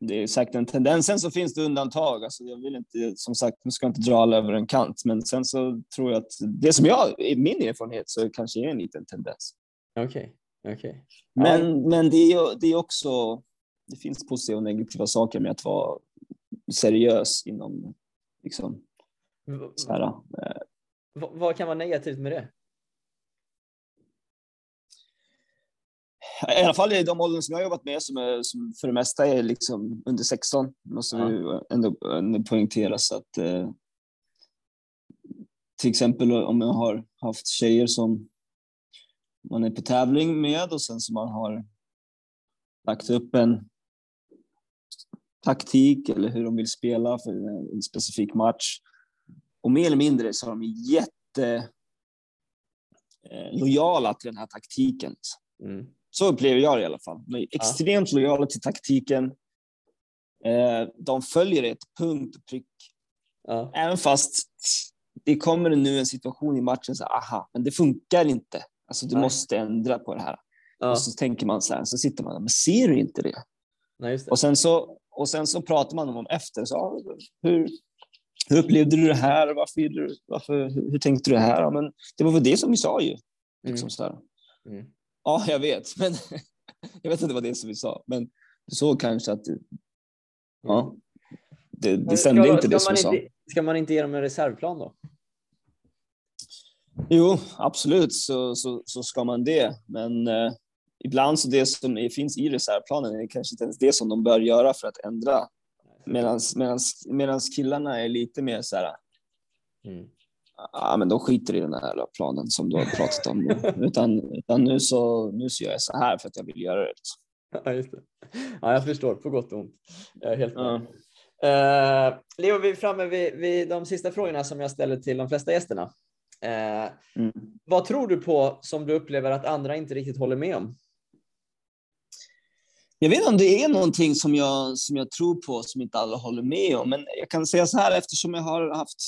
det är säkert en tendens. Sen så finns det undantag. Alltså jag vill inte, som sagt, nu ska jag inte dra alla över en kant, men sen så tror jag att det som jag, i min erfarenhet, så kanske är en liten tendens. Okej, okej. Men, men det är det är också, det finns positiva och negativa saker med att vara seriös inom, liksom, så här, eh, v- vad kan vara negativt med det? I alla fall i de åldern som jag har jobbat med, som, är, som för det mesta är liksom under 16, måste Ja. vi ändå, ändå poängtera. Så att, eh, till exempel om jag har haft tjejer som man är på tävling med och sen som man har lagt upp en taktik eller hur de vill spela för en specifik match. Och mer eller mindre så är de jätte eh, lojala till den här taktiken. Mm. Så upplever jag det i alla fall. De är extremt lojala till taktiken. Eh, de följer det till punkt och prick. Ja. Även fast det kommer nu en situation i matchen så aha, men det funkar inte. Alltså du Nej. måste ändra på det här. Ja. Och så tänker man så här, så sitter man där, men ser du inte det? Nej, det. Och sen så, och sen så pratar man om efter, så, ja, hur, hur upplevde du det här? Varför, varför, hur, tänkte du det här? Ja, men det var väl det som vi sa ju. Liksom Mm. Mm. Ja, jag vet, <laughs> men jag vet att det var det som vi sa, men du såg kanske att det, ja, det, det stämde ska, inte det ska som man vi sa. Ska man inte ge dem en reservplan då? Jo, absolut så, så, så ska man det, men eh, ibland så det som finns i reservplanen är kanske inte ens det som de bör göra för att ändra. Medan killarna är lite mer så här, Mm. ja men de skiter i den här planen som du har pratat om <laughs> utan, utan nu, så, nu så gör jag så här för att jag vill göra det. Ja, just det. Ja, jag förstår, på gott och ont. Jag är helt med. Ja. Eh, Leo, vi är framme vid, vid de sista frågorna som jag ställer till de flesta gästerna. Eh, Mm. Vad tror du på som du upplever att andra inte riktigt håller med om? Jag vet inte om det är någonting som jag, som jag tror på som inte alla håller med om, men jag kan säga så här eftersom jag har haft,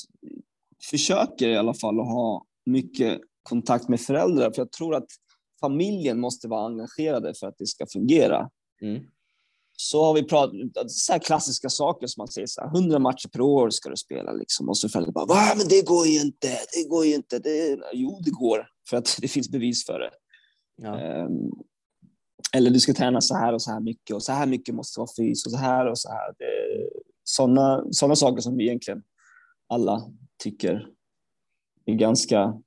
försöker i alla fall att ha mycket kontakt med föräldrar, för jag tror att familjen måste vara engagerade för att det ska fungera. Mm. Så har vi pratat, så klassiska saker som man säger så här, 100 matcher per år ska du spela liksom. Och så föräldrar bara, va men det går ju inte, det går ju inte. Det, jo, det går, för att <laughs> det finns bevis för det. Ja. Ehm, eller du ska träna så här och så här mycket och så här mycket måste vara fys och så här och så här. Sådana såna saker som vi egentligen alla tycker är ganska,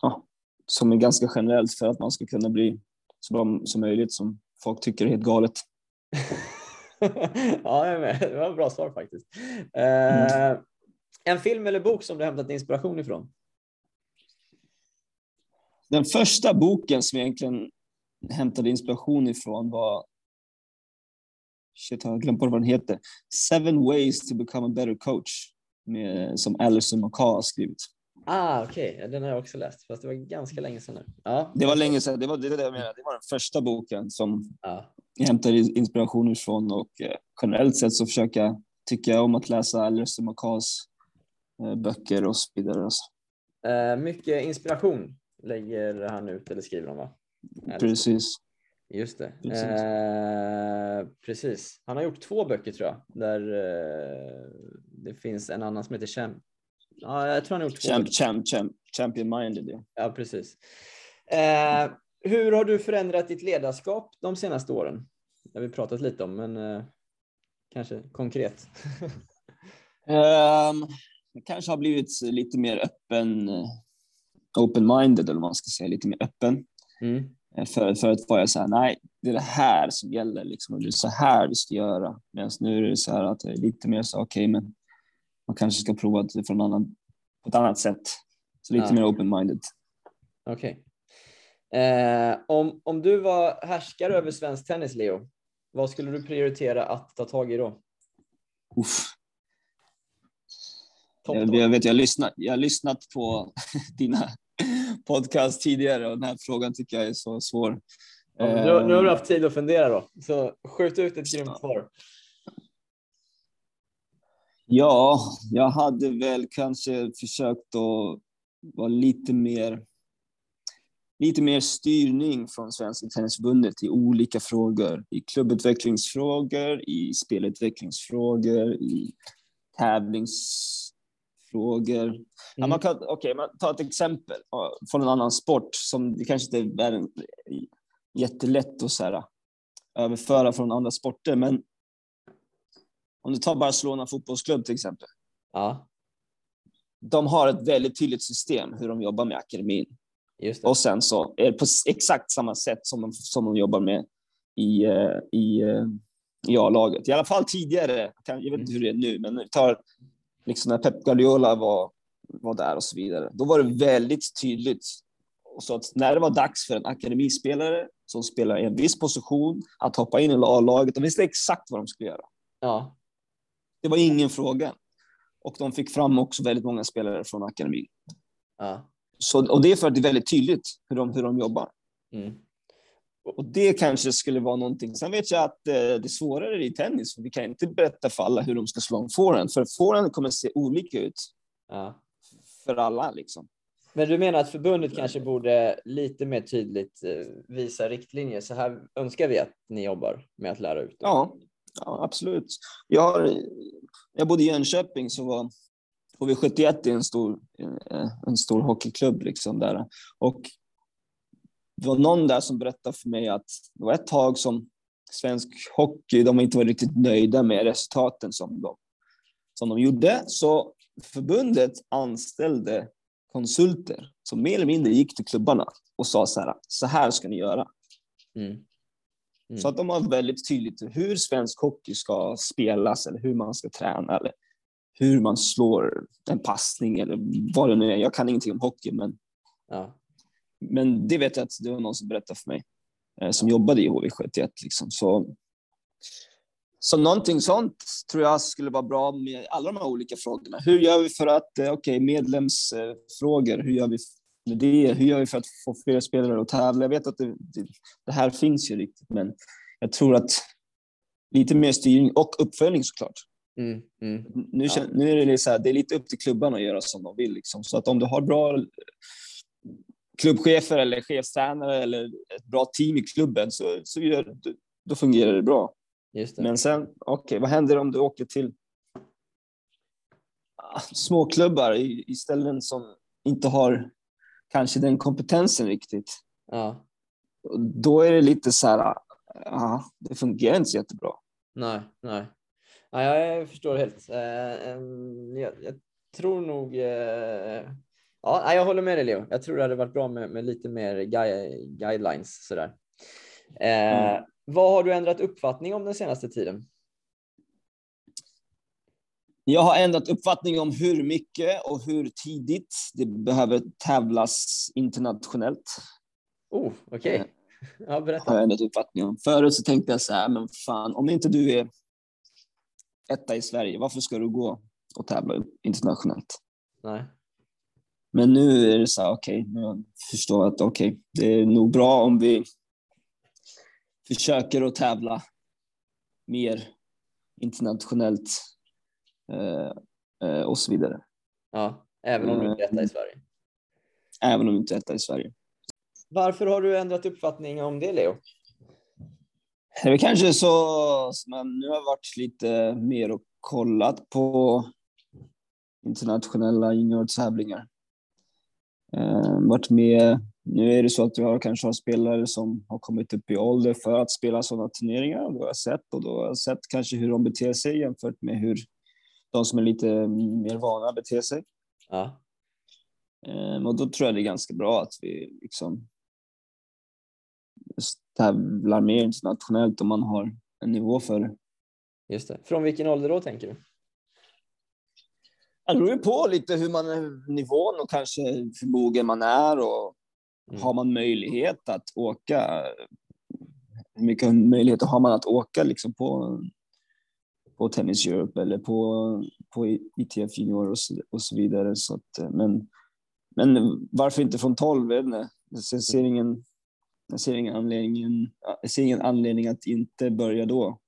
ja, som är ganska generellt för att man ska kunna bli så bra som möjligt som folk tycker är helt galet. <laughs> ja, jag är med. Det var ett bra svar faktiskt. Eh, En film eller bok som du hämtat inspiration ifrån? Den första boken som egentligen hämtade inspiration ifrån var Shit, jag har glömt bort vad den heter. Seven ways to become a better coach. Med, som Alison McCaw har skrivit. Ah, okej, okay. den har jag också läst, fast det var ganska länge sedan nu. Ja, Det var länge sedan, det var det, det jag menade. Det var den första boken som ja. jag hämtade inspiration ifrån och eh, generellt sett så försöker jag, tycker jag om att läsa Alison McCaws eh, böcker och så vidare. Alltså. Eh, mycket inspiration lägger han ut eller skriver han va? Precis. Just det. Precis. Eh, precis. Han har gjort två böcker tror jag, där eh, det finns en annan som heter Champ. Ja, jag tror han har gjort två. Champ, champ, champ, champion minded. Ja. Ja, precis. Eh, hur har du förändrat ditt ledarskap de senaste åren? Det har vi pratat lite om, men eh, kanske konkret. <laughs> Um, kanske har blivit lite mer öppen, eh, open-minded eller vad man ska säga, lite mer öppen. Mm. Eh, För, för att vara så här, nej, det är det här som gäller, liksom, och det är så här vi ska göra. Medan nu är det så här att det är lite mer så, okej, men man kanske ska prova det från annan, på ett annat sätt. Så lite Ja. mer open-minded. Okej. Eh, om, om du var härskare över svensk tennis, Leo, vad skulle du prioritera att ta tag i då? Uff. Jag, jag, vet, jag, har lyssnat, jag har lyssnat på <laughs> dina podcast tidigare och den här frågan tycker jag är så svår. Ja, nu, nu har du Ehm, haft tid att fundera då, så skjut ut ett grymt svar. Ja, jag hade väl kanske försökt att vara lite mer lite mer styrning från Svenska Tennisförbundet i olika frågor. I klubbutvecklingsfrågor, i spelutvecklingsfrågor, i tävlingsfrågor. Mm. Ja, man kan, okay, man tar ett exempel från en annan sport som det kanske inte är jättelätt att så här, överföra från andra sporter, men om du tar Barcelona fotbollsklubb till exempel. Ja. De har ett väldigt tydligt system hur de jobbar med akademin. Och sen så är det på exakt samma sätt som de, som de jobbar med i, eh, i, eh, i A-laget. I alla fall tidigare. Jag vet inte hur det är nu, men tar liksom när Pep Guardiola var, var där och så vidare. Då var det väldigt tydligt. Så att när det var dags för en akademispelare som spelar i en viss position att hoppa in i A-laget, de visste exakt vad de skulle göra. Ja. Det var ingen fråga. Och de fick fram också väldigt många spelare från akademin. Ja. Så, och det är för att det är väldigt tydligt hur de, hur de jobbar. Mm. Och det kanske skulle vara någonting. Sen vet jag att eh, det är svårare i tennis, för vi kan inte berätta för alla hur de ska slå en forehand, för forehand kommer se olika ut ja. för alla. Liksom. Men du menar att förbundet kanske borde lite mer tydligt eh, visa riktlinjer? Så här önskar vi att ni jobbar med att lära ut. Ja, ja, absolut. Jag, har, jag bodde i Jönköping, så var HV71 är en stor, eh, en stor hockeyklubb liksom där. Och det var någon där som berättade för mig att det var ett tag som svensk hockey, de inte var riktigt nöjda med resultaten som de, som de gjorde. Så förbundet anställde konsulter som mer eller mindre gick till klubbarna och sa så här, så här ska ni göra. Mm. Mm. Så att de har väldigt tydligt hur svensk hockey ska spelas eller hur man ska träna eller hur man slår en passning eller vad det nu är. Jag kan ingenting om hockey, men, ja. Men det vet jag att det var någon som berättade för mig eh, som jobbade i HV71. Liksom. Så, så någonting sånt tror jag skulle vara bra med alla de här olika frågorna. Hur gör vi för att, eh, okej, okay, medlemsfrågor, hur gör vi med det? Hur gör vi för att få fler spelare att tävla? Jag vet att det, det, det här finns ju riktigt, men jag tror att lite mer styrning och uppföljning såklart. Mm, mm. Nu, ja. nu är det, så här, det är lite upp till klubbarna att göra som de vill. Liksom. Så att om du har bra klubbchefer eller chefstränare eller ett bra team i klubben så, så gör, då fungerar det bra. Det. Men sen, okej, okay, vad händer om du åker till ah, småklubbar i, i ställen som inte har kanske den kompetensen riktigt? Ja. Då är det lite så här, ja, det fungerar inte så jättebra. Nej, nej. Ja, jag förstår helt. Eh, jag, jag tror nog. Eh, ja, jag håller med dig Leo. Jag tror det hade varit bra med, med lite mer guidelines sådär. Eh, mm. Vad har du ändrat uppfattning om den senaste tiden? Jag har ändrat uppfattning om hur mycket och hur tidigt det behöver tävlas internationellt. Oh, okej. Okay. <laughs> Ja, berätta. Har jag ändrat uppfattning om. Förut så tänkte jag så här, men fan, om inte du är etta i Sverige, varför ska du gå och tävla internationellt? Nej. Men nu är det så här, okej, okay, jag förstår att okej, okay, det är nog bra om vi försöker att tävla mer internationellt eh, eh, och så vidare. Ja, även om du inte är etta i Sverige? Även om du inte är etta i Sverige. Varför har du ändrat uppfattning om det, Leo? Det är kanske så man nu har varit lite mer och kollat på internationella juniortävlingar. Eh, varit med. Nu är det så att du har kanske har spelare som har kommit upp i ålder för att spela sådana turneringar. Då har jag sett och då har jag sett kanske hur de beter sig jämfört med hur de som är lite mer vana beter sig. Ja. Eh, och då tror jag det är ganska bra att vi liksom tävlar mer internationellt om man har en nivå för det. Just det. Från vilken ålder då tänker du? Det beror ju på lite hur man är nivån och kanske hur mogen man är och mm. har man möjlighet att åka. Hur mycket möjligheter har man att åka liksom på, på Tennis Europe eller på, på ITF Junior och så, och så vidare. Så att, men, men varför inte från 12? Jag ser ingen jag ser ingen anledning, jag ser ingen anledning att inte börja då.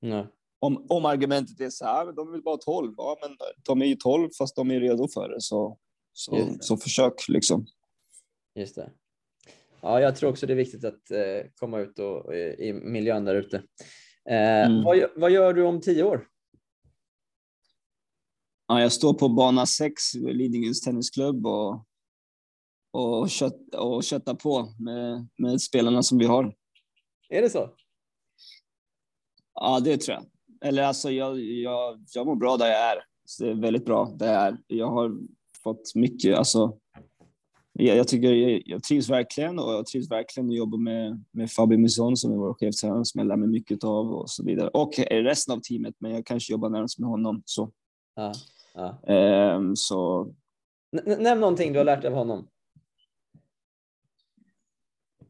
Nej. Om, om argumentet är så här, de vill bara 12, ja men de är ju 12 fast de är redo för det, så, så, så försök liksom. Just det. ja, jag tror också det är viktigt att eh, komma ut och, i miljön där ute. Eh, Mm. vad, gör- vad gör du om tio år? Ja, jag står på bana 6 vid Lidingös tennisklubb och, och, kött, och köttar på med, med spelarna som vi har. Är det så? Ja, det tror jag. Eller alltså, jag, jag, jag mår bra där jag är. Så det är väldigt bra där jag är. Jag har fått mycket, alltså. Jag, jag tycker jag, jag trivs verkligen och jag trivs verkligen att jobba med, med Fabio Mison som är vår chefstränare som jag lär mig mycket av och så vidare. Och resten av teamet, men jag kanske jobbar närmast med honom. Så, Ja. ja. ehm, så N- nämn någonting du har lärt dig av honom.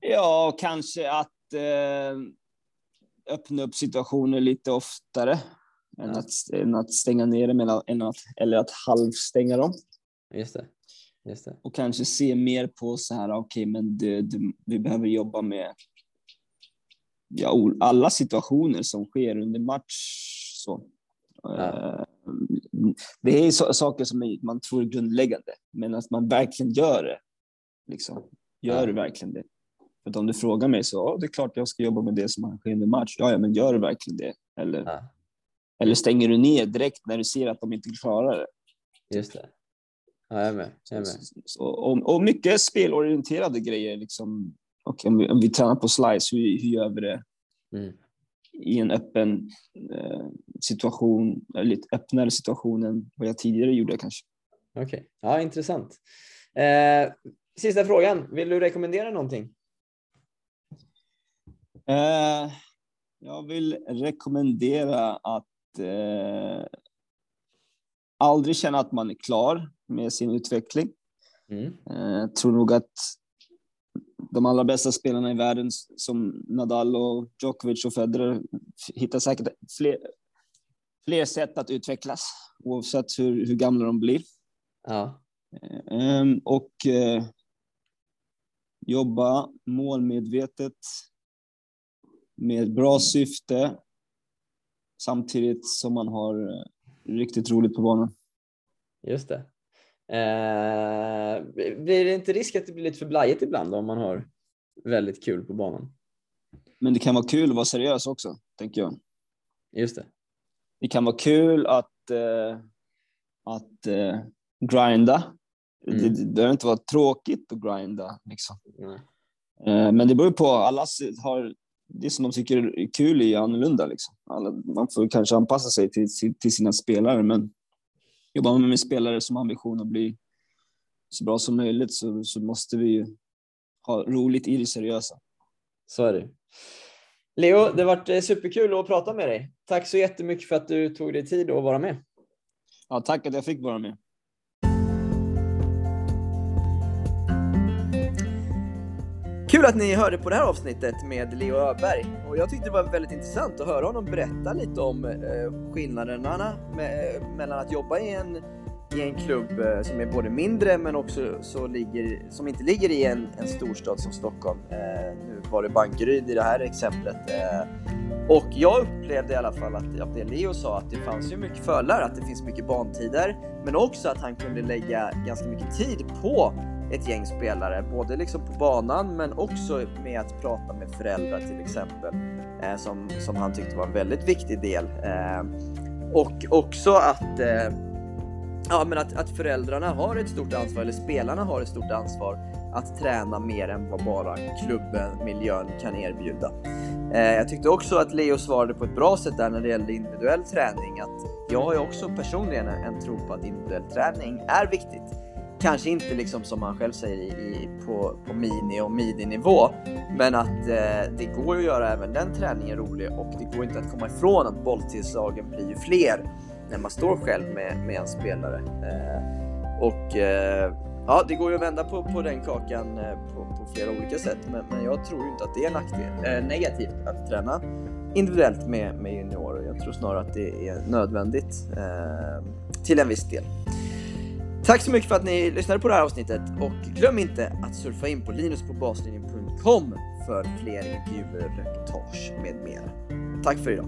Ja, kanske att eh, öppna upp situationer lite oftare än, att, än att stänga ner dem eller, att, eller att halvstänga dem. Just det. Just det. Och kanske se mer på så här, okej, men det, det, vi behöver jobba med ja, alla situationer som sker under match. Så. Ja. Eh, Det är saker som man tror är grundläggande, men att man verkligen gör det. Liksom. Gör Ja. du verkligen det? För om du frågar mig så, ja, det är klart jag ska jobba med det som sker under match. Ja, ja, men gör du verkligen det? Eller, Ja. eller stänger du ner direkt när du ser att de inte klarar det? Just det. Ja, jag är med. Jag är med. Så, och, och mycket spelorienterade grejer. Liksom. Och om, vi, om vi tränar på slice, hur, hur gör vi det Mm. i en öppen eh, situation, eller lite öppnare situation än vad jag tidigare gjorde kanske. Okej. Ja, intressant. Eh, sista frågan. Vill du rekommendera någonting? Eh, jag vill rekommendera att eh, aldrig känna att man är klar med sin utveckling. Mm. Eh, tror nog att de allra bästa spelarna i världen som Nadal och Djokovic och Federer hittar säkert fler, fler sätt att utvecklas oavsett hur, hur gamla de blir. Ja. Ehm, Och eh, jobba målmedvetet med bra syfte samtidigt som man har eh, riktigt roligt på banan. Just det. Eh, blir det inte risk att det blir lite för blajigt ibland om man har väldigt kul på banan? Men det kan vara kul att vara seriös också, tänker jag. Just det. Det kan vara kul att, eh, att eh, grinda. Mm. Det, det behöver inte vara tråkigt att grinda. Liksom. Mm. Men det beror på. Alla har det som de tycker är kul är annorlunda. Liksom. Man får kanske anpassa sig till, till, till sina spelare, men jobbar man med spelare som har ambition att bli så bra som möjligt så, så måste vi ju ha roligt i det seriösa. Så är det. Leo, det har varit eh, superkul att prata med dig. Tack så jättemycket för att du tog dig tid att vara med. Ja, tack att jag fick vara med. Kul att ni hörde på det här avsnittet med Leo Öberg. Och jag tyckte det var väldigt intressant att höra honom berätta lite om eh, skillnaderna med, eh, mellan att jobba i en, i en klubb eh, som är både mindre men också så ligger, som inte ligger i en, en storstad som Stockholm. Eh, nu var det Bankeryd i det här exemplet. Eh. Och jag upplevde i alla fall att, det Leo sa att det fanns ju mycket fördelar, att det finns mycket bantider, men också att han kunde lägga ganska mycket tid på ett gäng spelare, både liksom på banan men också med att prata med föräldrar till exempel, eh, som, som han tyckte var en väldigt viktig del. Eh, och också att, eh, ja, men att, att föräldrarna har ett stort ansvar, eller spelarna har ett stort ansvar att träna mer än vad bara klubben, miljön kan erbjuda. Eh, jag tyckte också att Leo svarade på ett bra sätt där när det gällde individuell träning, att jag har ju också personligen en tro på att individuell träning är viktigt. Kanske inte liksom som han själv säger i, på, på mini och midi-nivå, men att eh, det går att göra även den träningen rolig och det går inte att komma ifrån att bolltillslagen blir ju fler när man står själv med, med en spelare. Eh, och eh, ja, det går ju att vända på, på den kakan eh, på, på flera olika sätt, men, men jag tror ju inte att det är nackdel, eh, negativt att träna individuellt med, med juniorer. Jag tror snarare att det är nödvändigt eh, till en viss del. Tack så mycket för att ni lyssnade på det här avsnittet och glöm inte att surfa in på linuspåbaslinjen.com för fler intervjuer, reportage med mera. Tack för idag!